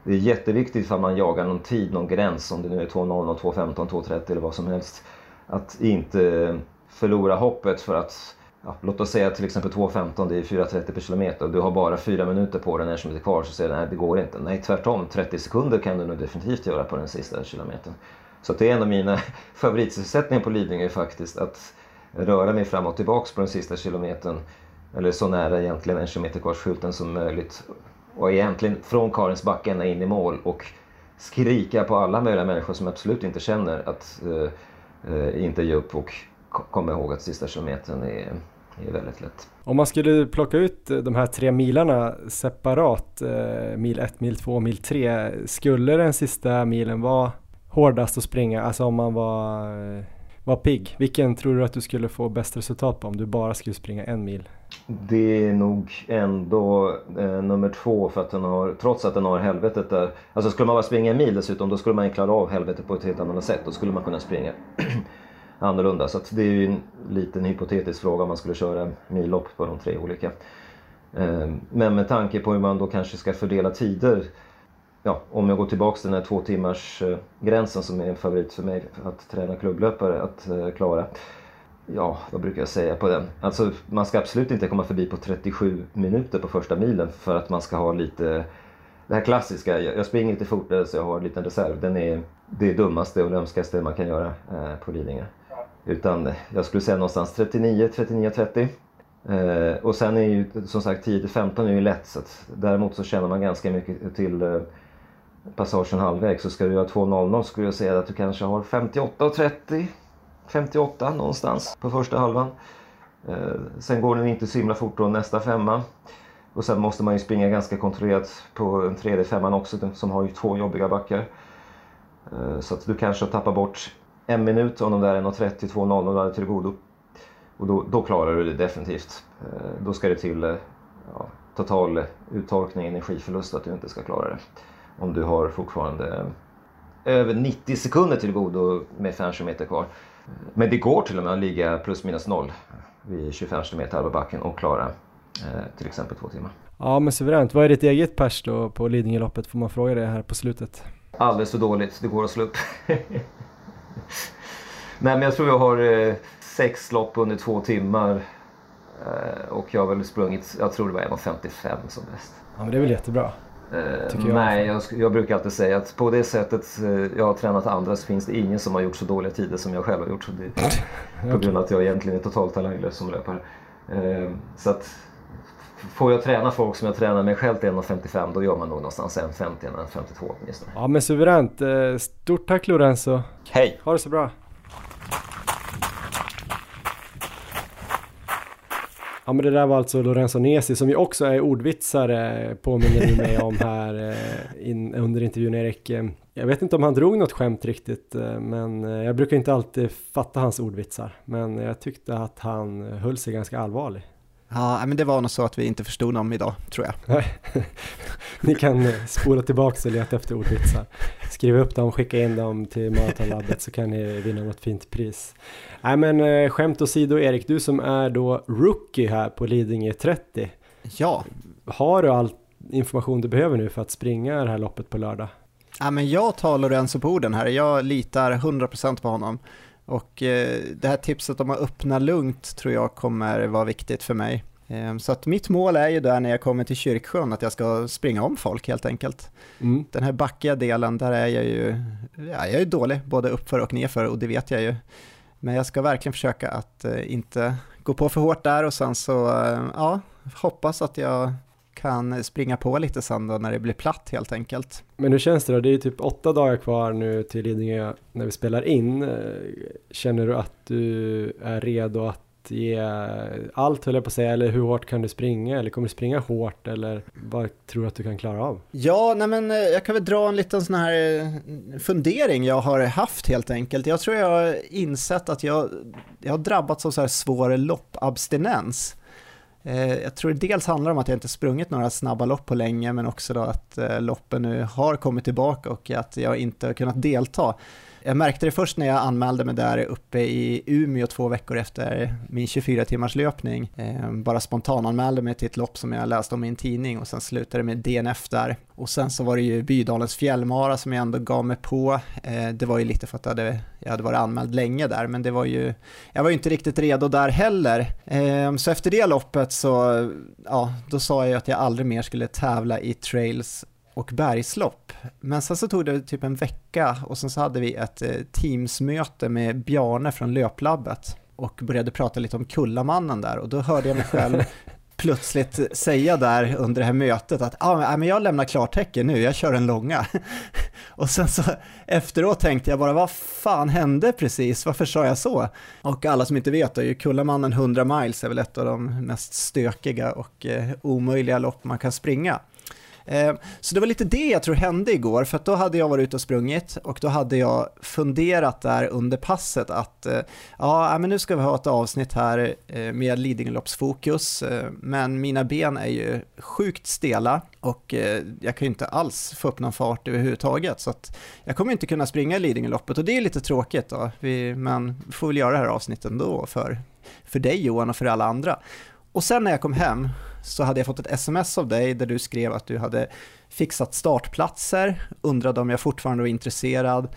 det är jätteviktigt för man jagar någon tid, någon gräns, om det nu är 2.00, 2.15, 2.30 eller vad som helst. Att inte förlora hoppet för att ja, låt oss säga till exempel 2.15, det är 4.30 per kilometer och du har bara 4 minuter på dig när som är kvar så säger du nej det går inte. Nej tvärtom, 30 sekunder kan du nog definitivt göra på den sista kilometern. Så det är en av mina favoritsysselsättningar på Lidingö faktiskt, att röra mig fram och tillbaks på den sista kilometern. Eller så nära egentligen en kilometer kvar skylten som möjligt. Och egentligen från Karins backe ända in i mål och skrika på alla möjliga människor som absolut inte känner att uh, uh, inte ge upp och komma ihåg att sista kilometern är, är väldigt lätt. Om man skulle plocka ut de här tre milarna separat, eh, mil 1, mil 2, mil 3, skulle den sista milen vara hårdast att springa, alltså om man var, eh, var pigg, vilken tror du att du skulle få bäst resultat på om du bara skulle springa en mil? Det är nog ändå eh, nummer två för att den har, trots att den har helvetet där. Alltså skulle man bara springa en mil dessutom då skulle man klara av helvetet på ett helt annat sätt. Då skulle man kunna springa annorlunda. Så det är ju en liten hypotetisk fråga om man skulle köra millopp på de tre olika. Ehm, men med tanke på hur man då kanske ska fördela tider ja, om jag går tillbaks till den här två timmars gränsen som är en favorit för mig att träna klubblöpare att eh, klara. Ja, vad brukar jag säga på den? Alltså man ska absolut inte komma förbi på 37 minuter på första milen för att man ska ha lite det här klassiska, jag springer lite fortare så jag har en liten reserv. Den är det dummaste och lömskaste man kan göra eh, på Lidingö. Utan jag skulle säga någonstans 39, 39, 30. Eh, och sen är ju som sagt 10-15 är ju lätt så att däremot så känner man ganska mycket till eh, passagen halvvägs. Så ska du göra 2.00 skulle jag säga att du kanske har 58 och 30, 58 någonstans på första halvan. Eh, sen går den inte så himla fort då nästa femma. Och sen måste man ju springa ganska kontrollerat på den tredje femman också som har ju två jobbiga backar. Eh, så att du kanske tappar bort en minut om de där 1.30, 2.00 hade till godo. Och då, då, klarar du det definitivt. Eh, då ska det till eh, ja, total uttorkning, energiförlust att du inte ska klara det. Om du har fortfarande över 90 sekunder till godo med 5 km kvar. Men det går till och med att ligga plus minus noll vid 25 km halva backen och klara eh, till exempel två timmar. Ja men suveränt. Vad är ditt eget pers då på Lidingöloppet? Får man fråga det här på slutet? Alldeles för dåligt, det går att slå upp. Nej men jag tror jag har eh, sex lopp under två timmar. Eh, och jag har väl sprungit, jag tror det var 1.55 som bäst. Ja men det är väl jättebra. Eh, jag. Nej, jag, jag, brukar alltid säga att på det sättet eh, jag har tränat andra så finns det ingen som har gjort så dåliga tider som jag själv har gjort. Så det, På grund av att jag egentligen är totalt talanglös som löpare. Eh, så att Får jag träna folk som jag tränar mig själv till 1,55 då gör man nog någonstans 1,50 1,52 åtminstone. Ja men suveränt. Eh, stort tack Lorenzo. Hej! Ha det så bra. Ja men det där var alltså Lorenzo Nesi som ju också är ordvitsare påminner du mig om här eh, in, under intervjun Erik. Eh, jag vet inte om han drog något skämt riktigt men jag brukar inte alltid fatta hans ordvitsar. Men jag tyckte att han höll sig ganska allvarlig. Ja, men det var nog så att vi inte förstod dem idag, tror jag. Ni kan eh, spola tillbaka och leta efter ordvitsar. Skriv upp dem, skicka in dem till Maratonlabbet så kan ni vinna något fint pris. Nej men eh, skämt åsido Erik, du som är då rookie här på Lidingö 30. Ja. Har du all information du behöver nu för att springa det här loppet på lördag? Ja, men jag tar Lorenzo på orden här, jag litar 100% på honom. Och eh, det här tipset om att öppna lugnt tror jag kommer vara viktigt för mig. Eh, så att mitt mål är ju där när jag kommer till Kyrksjön att jag ska springa om folk helt enkelt. Mm. Den här backiga delen, där är jag ju, ja, jag är dålig både uppför och nerför och det vet jag ju. Men jag ska verkligen försöka att eh, inte gå på för hårt där och sen så, ja, hoppas att jag kan springa på lite sen då när det blir platt helt enkelt. Men hur känns det då? Det är typ åtta dagar kvar nu till Lidingö när vi spelar in. Känner du att du är redo att ge allt höll jag på att säga, eller hur hårt kan du springa? Eller kommer du springa hårt eller vad tror du att du kan klara av? Ja, nej men eh, jag kan väl dra en liten sån här eh, fundering jag har haft helt enkelt. Jag tror jag har insett att jag, jag har drabbats av så här svår loppabstinens. Eh, jag tror det dels handlar om att jag inte sprungit några snabba lopp på länge, men också då att eh, loppen nu har kommit tillbaka och att jag inte har kunnat delta. Jag märkte det först när jag anmälde mig där uppe i Umeå två veckor efter min 24 timmars löpning. Ehm, bara spontananmälde mig till ett lopp som jag läste om i en tidning och sen slutade det med DNF där. Och sen så var det ju Bydalens fjällmara som jag ändå gav mig på. Ehm, det var ju lite för att jag hade, jag hade varit anmäld länge där, men det var ju, jag var ju inte riktigt redo där heller. Ehm, så efter det loppet så, ja, då sa jag att jag aldrig mer skulle tävla i trails och bergslopp. Men sen så tog det typ en vecka och sen så hade vi ett eh, teamsmöte med Bjarne från Löplabbet och började prata lite om Kullamannen där och då hörde jag mig själv plötsligt säga där under det här mötet att ah, men jag lämnar klartecken nu, jag kör en långa. och sen så efteråt tänkte jag bara vad fan hände precis, varför sa jag så? Och alla som inte vet är ju Kullamannen 100 miles är väl ett av de mest stökiga och eh, omöjliga lopp man kan springa. Eh, så det var lite det jag tror hände igår, för att då hade jag varit ute och sprungit och då hade jag funderat där under passet att eh, ja, äh, men nu ska vi ha ett avsnitt här eh, med Lidingöloppsfokus, men mina ben är ju sjukt stela och jag kan ju inte alls få upp någon fart överhuvudtaget, så att jag kommer inte kunna springa Lidingöloppet och det är lite tråkigt då, vi, men vi får väl göra det här avsnittet ändå för, för dig Johan och för alla andra. Och sen när jag kom hem så hade jag fått ett sms av dig där du skrev att du hade fixat startplatser, undrade om jag fortfarande var intresserad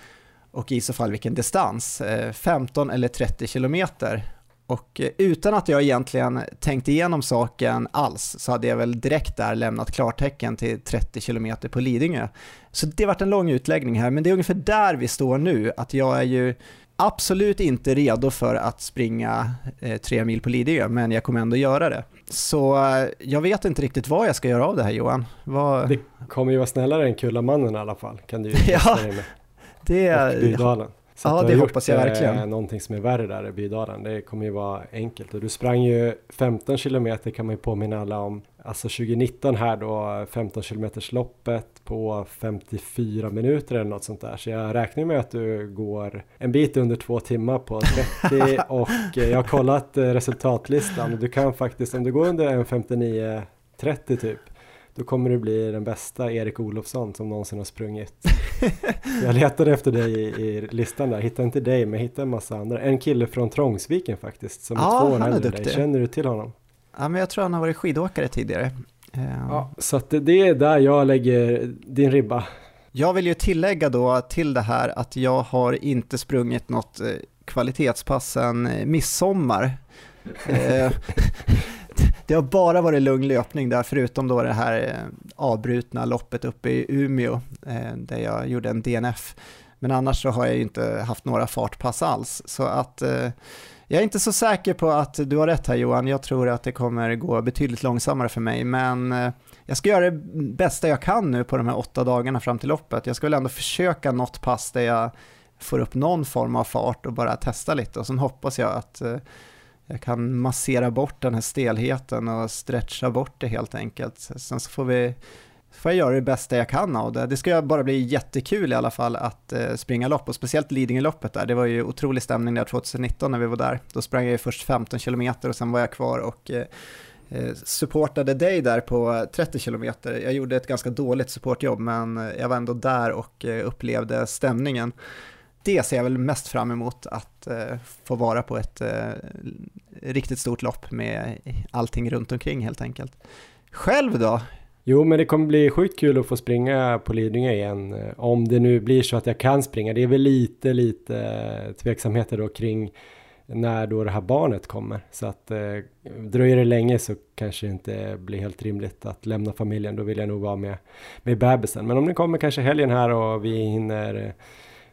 och i så fall vilken distans, eh, 15 eller 30 kilometer. Och eh, utan att jag egentligen tänkt igenom saken alls så hade jag väl direkt där lämnat klartecken till 30 kilometer på Lidingö. Så det varit en lång utläggning här, men det är ungefär där vi står nu, att jag är ju absolut inte redo för att springa eh, tre mil på Lidingö, men jag kommer ändå göra det. Så eh, jag vet inte riktigt vad jag ska göra av det här Johan. Vad... Det kommer ju vara snällare än Kullamannen i alla fall, kan du ju ja, med. Det... Och Bydalen. Så ja, det hoppas jag verkligen. Eh, någonting som är värre där i Bydalen, det kommer ju vara enkelt. Och du sprang ju 15 kilometer kan man ju påminna alla om. Alltså 2019 här då, 15 kilometers loppet på 54 minuter eller något sånt där. Så jag räknar med att du går en bit under två timmar på 30 och eh, jag har kollat eh, resultatlistan. Du kan faktiskt, om du går under en 59.30 typ, då kommer du bli den bästa Erik Olofsson som någonsin har sprungit. jag letade efter dig i, i, listan där, hittade inte dig men hittade en massa andra. En kille från Trångsviken faktiskt, som är ja, två år äldre dig. Känner du till honom? Ja, men jag tror han har varit skidåkare tidigare. Ja, så att det är där jag lägger din ribba. Jag vill ju tillägga då till det här att jag har inte sprungit något eh, kvalitetspass sen eh, midsommar. Eh, det har bara varit lugn löpning där, förutom då det här avbrutna loppet uppe i Umeå, där jag gjorde en DNF. Men annars så har jag ju inte haft några fartpass alls, så att jag är inte så säker på att du har rätt här Johan, jag tror att det kommer gå betydligt långsammare för mig, men eh, jag ska göra det bästa jag kan nu på de här åtta dagarna fram till loppet. Jag ska väl ändå försöka något pass där jag får upp någon form av fart och bara testa lite och sen hoppas jag att eh, jag kan massera bort den här stelheten och stretcha bort det helt enkelt. Sen så får vi får jag göra det bästa jag kan av det. Det ska bara bli jättekul i alla fall att eh, springa lopp och speciellt Lidingöloppet där. Det var ju otrolig stämning där 2019 när vi var där. Då sprang jag ju först 15 kilometer och sen var jag kvar och eh, eh, supportade dig där på 30 kilometer. Jag gjorde ett ganska dåligt supportjobb men jag var ändå där och upplevde stämningen. Det ser jag väl mest fram emot att få vara på ett riktigt stort lopp med allting runt omkring helt enkelt. Själv då? Jo, men det kommer bli sjukt kul att få springa på Lidingö igen. Eh, om det nu blir så att jag kan springa. Det är väl lite, lite eh, tveksamheter då kring när då det här barnet kommer. Så att eh, dröjer det länge så kanske det inte blir helt rimligt att lämna familjen. Då vill jag nog vara med, med bebisen. Men om det kommer kanske helgen här och vi hinner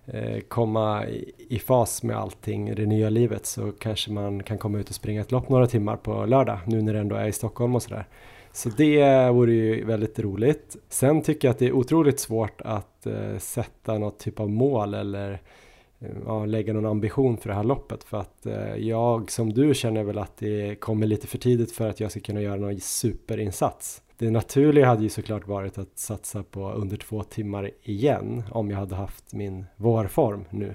eh, komma i, i, fas med allting, det nya livet, så kanske man kan komma ut och springa ett lopp några timmar på lördag, nu när det ändå är i Stockholm och sådär. Så det vore ju väldigt roligt. Sen tycker jag att det är otroligt svårt att eh, sätta något typ av mål eller eh, ja, lägga någon ambition för det här loppet för att eh, jag som du känner väl att det kommer lite för tidigt för att jag ska kunna göra någon superinsats. Det naturliga hade ju såklart varit att satsa på under två timmar igen om jag hade haft min vårform nu.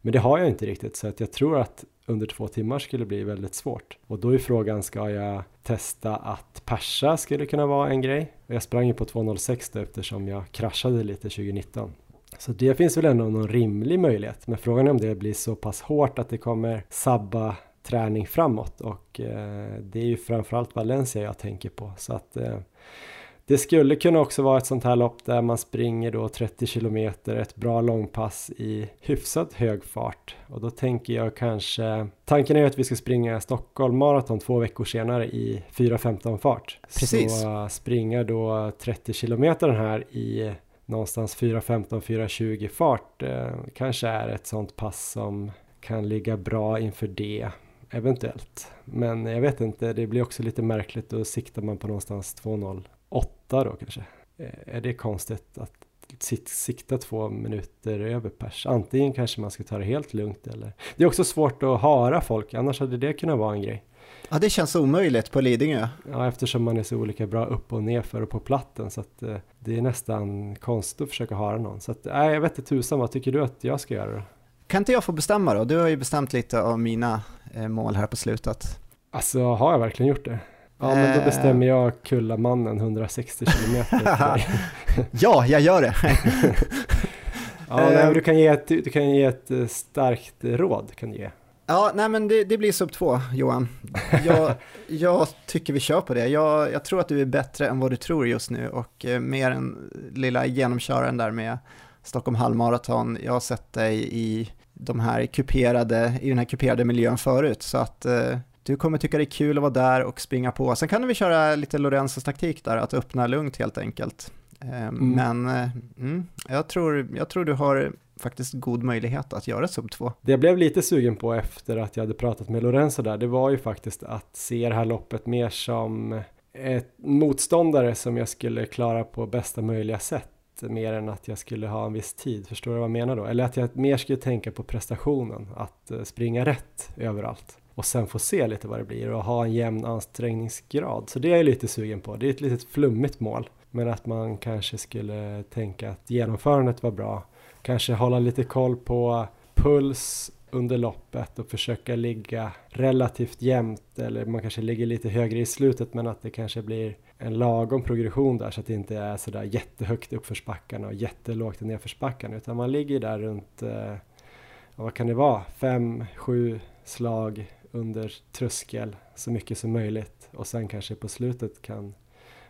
Men det har jag inte riktigt så att jag tror att under två timmar skulle bli väldigt svårt. Och då är frågan, ska jag testa att persa skulle kunna vara en grej? Jag sprang ju på 2.06 då eftersom jag kraschade lite 2019. Så det finns väl ändå någon rimlig möjlighet. Men frågan är om det blir så pass hårt att det kommer sabba träning framåt och eh, det är ju framförallt Valencia jag tänker på. Så att eh, det skulle kunna också vara ett sånt här lopp där man springer då 30 kilometer, ett bra långpass i hyfsat hög fart. Och då tänker jag kanske, tanken är ju att vi ska springa Stockholm Marathon två veckor senare i 4.15 fart. Precis. Så springa då 30 kilometer här i någonstans 4.15, 4.20 fart eh, kanske är ett sånt pass som kan ligga bra inför det eventuellt. Men jag vet inte, det blir också lite märkligt då siktar man på någonstans 2.0 åtta då kanske. Eh, är det konstigt att sikta två minuter över pers? Antingen kanske man ska ta det helt lugnt eller... Det är också svårt att höra folk, annars hade det kunnat vara en grej. Ja, det känns omöjligt på Lidingö. Ja, eftersom man är så olika bra upp och ner för och på platten så att eh, det är nästan konstigt att försöka höra någon. Så att, nej, jag vet inte tusan, vad tycker du att jag ska göra då? Kan inte jag få bestämma då? Du har ju bestämt lite av mina eh, mål här på slutet. Alltså, har jag verkligen gjort det? Ja, men då eh. bestämmer jag Kullamannen 160 kilometer Ja, jag gör det. ja, nej, du, kan ge ett, du kan ge ett eh, starkt råd. Kan ge. Ja, nej men det, det blir sub 2, Johan. Jag, jag, tycker vi kör på det. Jag, jag, tror att du är bättre än vad du tror just nu och eh, mer än lilla genomköraren där med Stockholm halvmaraton. Jag har sett dig i de här kuperade, i den här kuperade miljön förut, så att du kommer tycka det är kul att vara där och springa på. Sen kan vi köra lite Lorenzos taktik där, att öppna lugnt helt enkelt. Eh, mm. Men eh, mm, jag, tror, jag tror du har faktiskt god möjlighet att göra sub 2. Det jag blev lite sugen på efter att jag hade pratat med Lorenzo där, det var ju faktiskt att se det här loppet mer som ett motståndare som jag skulle klara på bästa möjliga sätt mer än att jag skulle ha en viss tid, förstår du vad jag menar då? Eller att jag mer skulle tänka på prestationen, att eh, springa rätt överallt och sen få se lite vad det blir och ha en jämn ansträngningsgrad. Så det är jag lite sugen på. Det är ett litet flummigt mål, men att man kanske skulle tänka att genomförandet var bra. Kanske hålla lite koll på puls under loppet och försöka ligga relativt jämnt eller man kanske ligger lite högre i slutet men att det kanske blir en lagom progression där så att det inte är sådär jättehögt uppförsbackarna och jättelågt i nedförsbackarna utan man ligger där runt, eh, vad kan det vara, fem, sju slag under tröskel så mycket som möjligt och sen kanske på slutet kan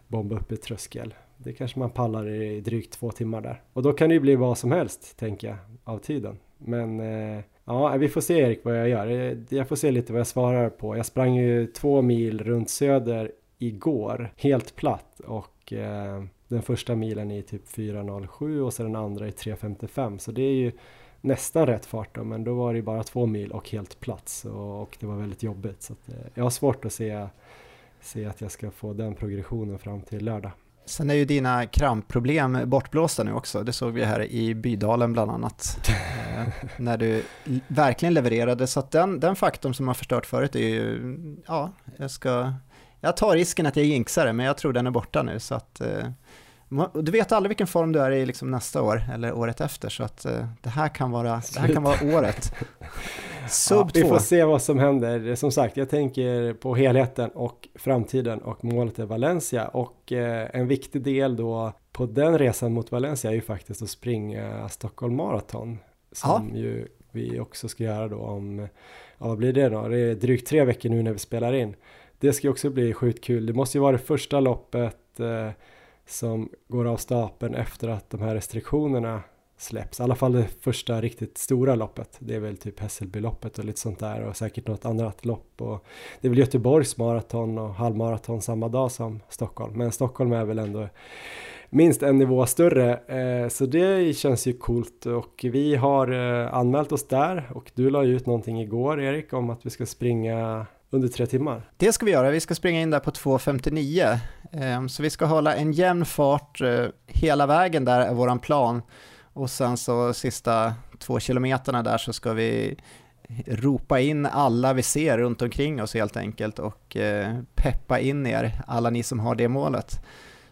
bomba upp i tröskel. Det kanske man pallar i drygt två timmar där. Och då kan det ju bli vad som helst, tänker jag, av tiden. Men eh, ja, vi får se Erik vad jag gör. Eh, jag får se lite vad jag svarar på. Jag sprang ju två mil runt Söder igår, helt platt och eh, den första milen i typ 4.07 och så den andra i 3.55 så det är ju nästan rätt fart då, men då var det bara två mil och helt plats och, och det var väldigt jobbigt. Så att, eh, jag har svårt att se, se att jag ska få den progressionen fram till lördag. Sen är ju dina krampproblem bortblåsta nu också, det såg vi här i Bydalen bland annat. eh, när du verkligen levererade, så att den, den faktorn som har förstört förut är ju, ja, jag ska, jag tar risken att jag jinxar det, men jag tror den är borta nu så att eh, du vet aldrig vilken form du är i liksom nästa år eller året efter så att uh, det, här kan vara, det här kan vara året. Sub ja, Vi får se vad som händer. Som sagt, jag tänker på helheten och framtiden och målet är Valencia och uh, en viktig del då på den resan mot Valencia är ju faktiskt att springa Stockholm Marathon som ja. ju vi också ska göra då om, ja vad blir det då? Det är drygt tre veckor nu när vi spelar in. Det ska också bli sjukt kul. Det måste ju vara det första loppet uh, som går av stapeln efter att de här restriktionerna släpps. I alla fall det första riktigt stora loppet. Det är väl typ Hässelbyloppet och lite sånt där och säkert något annat lopp. Och det är väl Göteborgs maraton och halvmaraton samma dag som Stockholm. Men Stockholm är väl ändå minst en nivå större. Eh, så det känns ju coolt och vi har eh, anmält oss där och du la ut någonting igår Erik om att vi ska springa under tre timmar. Det ska vi göra, vi ska springa in där på 2.59. Ehm, så vi ska hålla en jämn fart eh, hela vägen där är våran plan. Och sen så sista två kilometerna där så ska vi ropa in alla vi ser runt omkring oss helt enkelt och eh, peppa in er, alla ni som har det målet.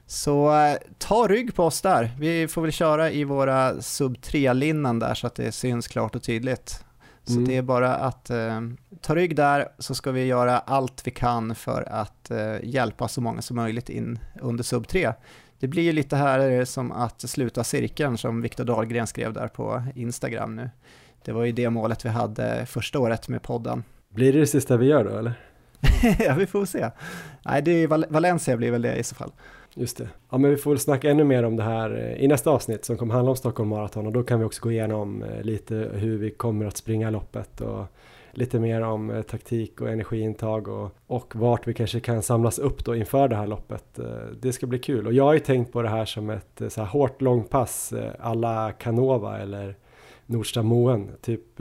Så eh, ta rygg på oss där. Vi får väl köra i våra sub 3-linnen där så att det syns klart och tydligt. Så mm. det är bara att eh, ta rygg där så ska vi göra allt vi kan för att eh, hjälpa så många som möjligt in under sub 3. Det blir ju lite här som att sluta cirkeln som Viktor Dahlgren skrev där på Instagram nu. Det var ju det målet vi hade första året med podden. Blir det det sista vi gör då eller? ja, vi får se. Nej, det är Val Valencia blir väl det i så fall. Just det. Ja, men vi får väl snacka ännu mer om det här eh, i nästa avsnitt som kommer handla om Stockholm Marathon och då kan vi också gå igenom eh, lite hur vi kommer att springa loppet och lite mer om eh, taktik och energiintag och, och vart vi kanske kan samlas upp då inför det här loppet. Det ska bli kul och jag har ju tänkt på det här som ett så här hårt långpass alla Canova eller Nordstam Moen, typ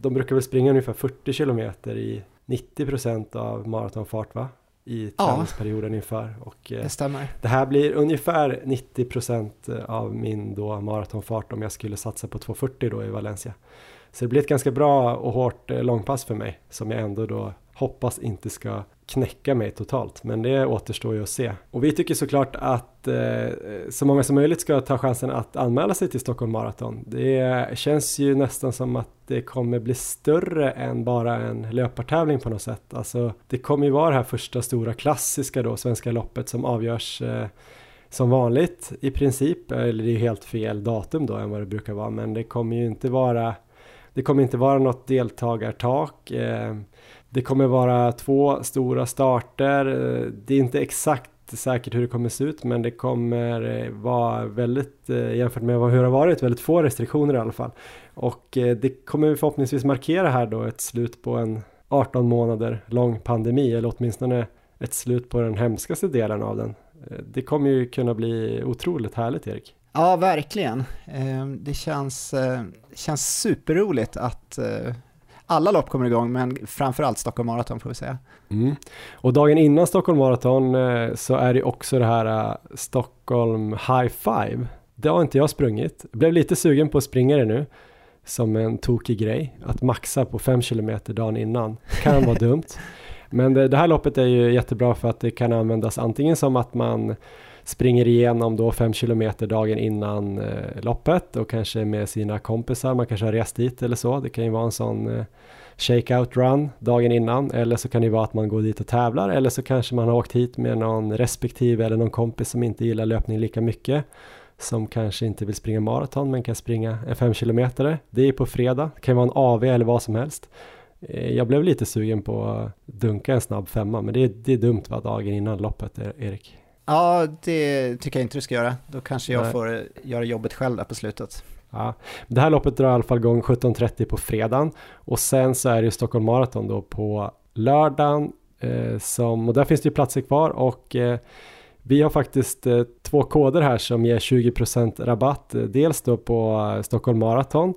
de brukar väl springa ungefär 40 kilometer i 90 procent av maratonfart va? I träningsperioden ja, inför. Och, eh, det stämmer. Det här blir ungefär 90 procent av min då maratonfart om jag skulle satsa på 2.40 då i Valencia. Så det blir ett ganska bra och hårt eh, långpass för mig som jag ändå då hoppas inte ska knäcka mig totalt. Men det återstår ju att se. Och vi tycker såklart att eh, så många som möjligt ska ta chansen att anmäla sig till Stockholm Marathon. Det känns ju nästan som att det kommer bli större än bara en löpartävling på något sätt. Alltså det kommer ju vara det här första stora klassiska då, Svenska loppet som avgörs eh, som vanligt i princip, eller det är helt fel datum då än vad det brukar vara, men det kommer ju inte vara det kommer inte vara något deltagartak. Eh, det kommer vara två stora starter. Eh, det är inte exakt säkert hur det kommer se ut men det kommer eh, vara väldigt, eh, jämfört med hur det har varit, väldigt få restriktioner i alla fall. Och eh, det kommer förhoppningsvis markera här då ett slut på en 18 månader lång pandemi eller åtminstone ett slut på den hemskaste delen av den. Det kommer ju kunna bli otroligt härligt Erik. Ja, verkligen. Ehm, det känns, känns superroligt att alla lopp kommer igång, men framförallt Stockholm Marathon får vi säga. Mm. Och dagen innan Stockholm Marathon eh, så är det också det här eh, Stockholm High Five. Det har inte jag sprungit. Blev lite sugen på att springa det nu som en tokig grej. Att maxa på 5 km dagen innan kan vara dumt. Men det, det, här loppet är ju jättebra för att det kan användas antingen som att man springer igenom då fem kilometer dagen innan eh, loppet och kanske med sina kompisar, man kanske har rest dit eller så. Det kan ju vara en sån eh, shakeout run dagen innan eller så kan det vara att man går dit och tävlar eller så kanske man har åkt hit med någon respektive eller någon kompis som inte gillar löpning lika mycket som kanske inte vill springa maraton men kan springa en 5 kilometer. Det är på fredag, det kan vara en AV eller vad som helst. Eh, jag blev lite sugen på att dunka en snabb femma men det är, det är dumt va, dagen innan loppet Erik. Ja, det tycker jag inte du ska göra. Då kanske jag Nej. får göra jobbet själv där på slutet. Ja, det här loppet drar i alla fall igång 17.30 på fredagen och sen så är det Stockholm Marathon då på lördagen eh, som, och där finns det ju platser kvar och eh, vi har faktiskt eh, två koder här som ger 20% rabatt. Dels då på eh, Stockholm Marathon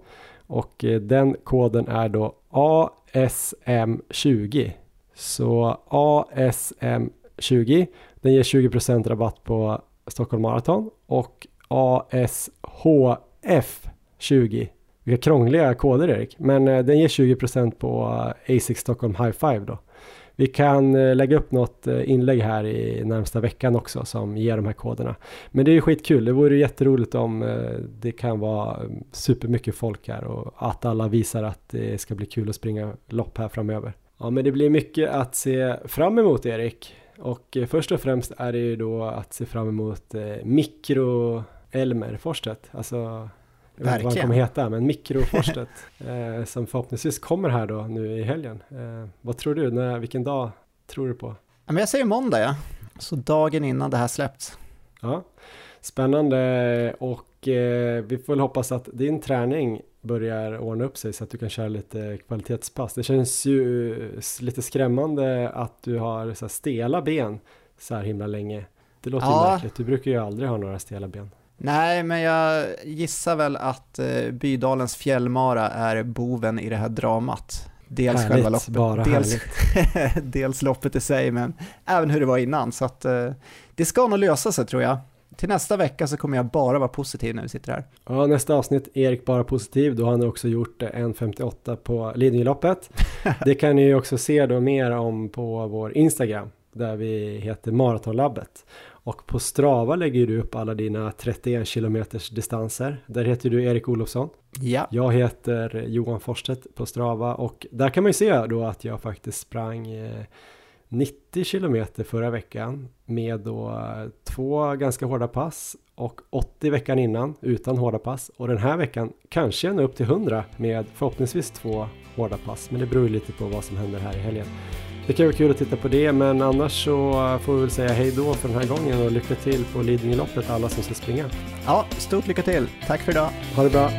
och eh, den koden är då ASM20. Så ASM20 den ger 20% rabatt på Stockholm Marathon och ASHF20. Vilka krångliga koder Erik, men eh, den ger 20% på eh, ASIC Stockholm High Five då. Vi kan eh, lägga upp något inlägg här i närmsta veckan också som ger de här koderna. Men det är ju skitkul, det vore jätteroligt om det kan vara mm, supermycket folk här och att alla visar att det ska bli kul att springa lopp här framöver. Ja men det blir mycket att se fram emot Erik. Och eh, först och främst är det ju då att se fram emot eh, mikro Elmer Forsstedt, alltså jag vet inte vad han kommer heta, men mikroforstet eh, som förhoppningsvis kommer här då nu i helgen. Eh, vad tror du, när, vilken dag tror du på? jag säger måndag ja, så dagen innan det här släppts. Ja, spännande och vi får väl hoppas att din träning börjar ordna upp sig så att du kan köra lite kvalitetspass. Det känns ju lite skrämmande att du har så stela ben så här himla länge. Det låter ja. märkligt, du brukar ju aldrig ha några stela ben. Nej, men jag gissar väl att eh, Bydalens fjällmara är boven i det här dramat. Dels härligt, själva loppet, dels, dels loppet i sig, men även hur det var innan. Så att eh, det ska nog lösa sig tror jag. Till nästa vecka så kommer jag bara vara positiv när vi sitter här. Ja, nästa avsnitt, Erik bara positiv, då har han också gjort 1.58 på Lidingöloppet. Det kan ni ju också se då mer om på vår Instagram, där vi heter Maratonlabbet. Och på Strava lägger du upp alla dina 31 kilometers distanser. Där heter du Erik Olofsson. Ja. Jag heter Johan Forstedt på Strava och där kan man ju se då att jag faktiskt sprang 90 kilometer förra veckan med då två ganska hårda pass och 80 veckan innan utan hårda pass och den här veckan kanske ända upp till 100 med förhoppningsvis två hårda pass men det beror ju lite på vad som händer här i helgen. Det kan vara kul att titta på det men annars så får vi väl säga hej då för den här gången och lycka till på Lidingöloppet alla som ska springa. Ja, stort lycka till. Tack för idag. Ha det bra.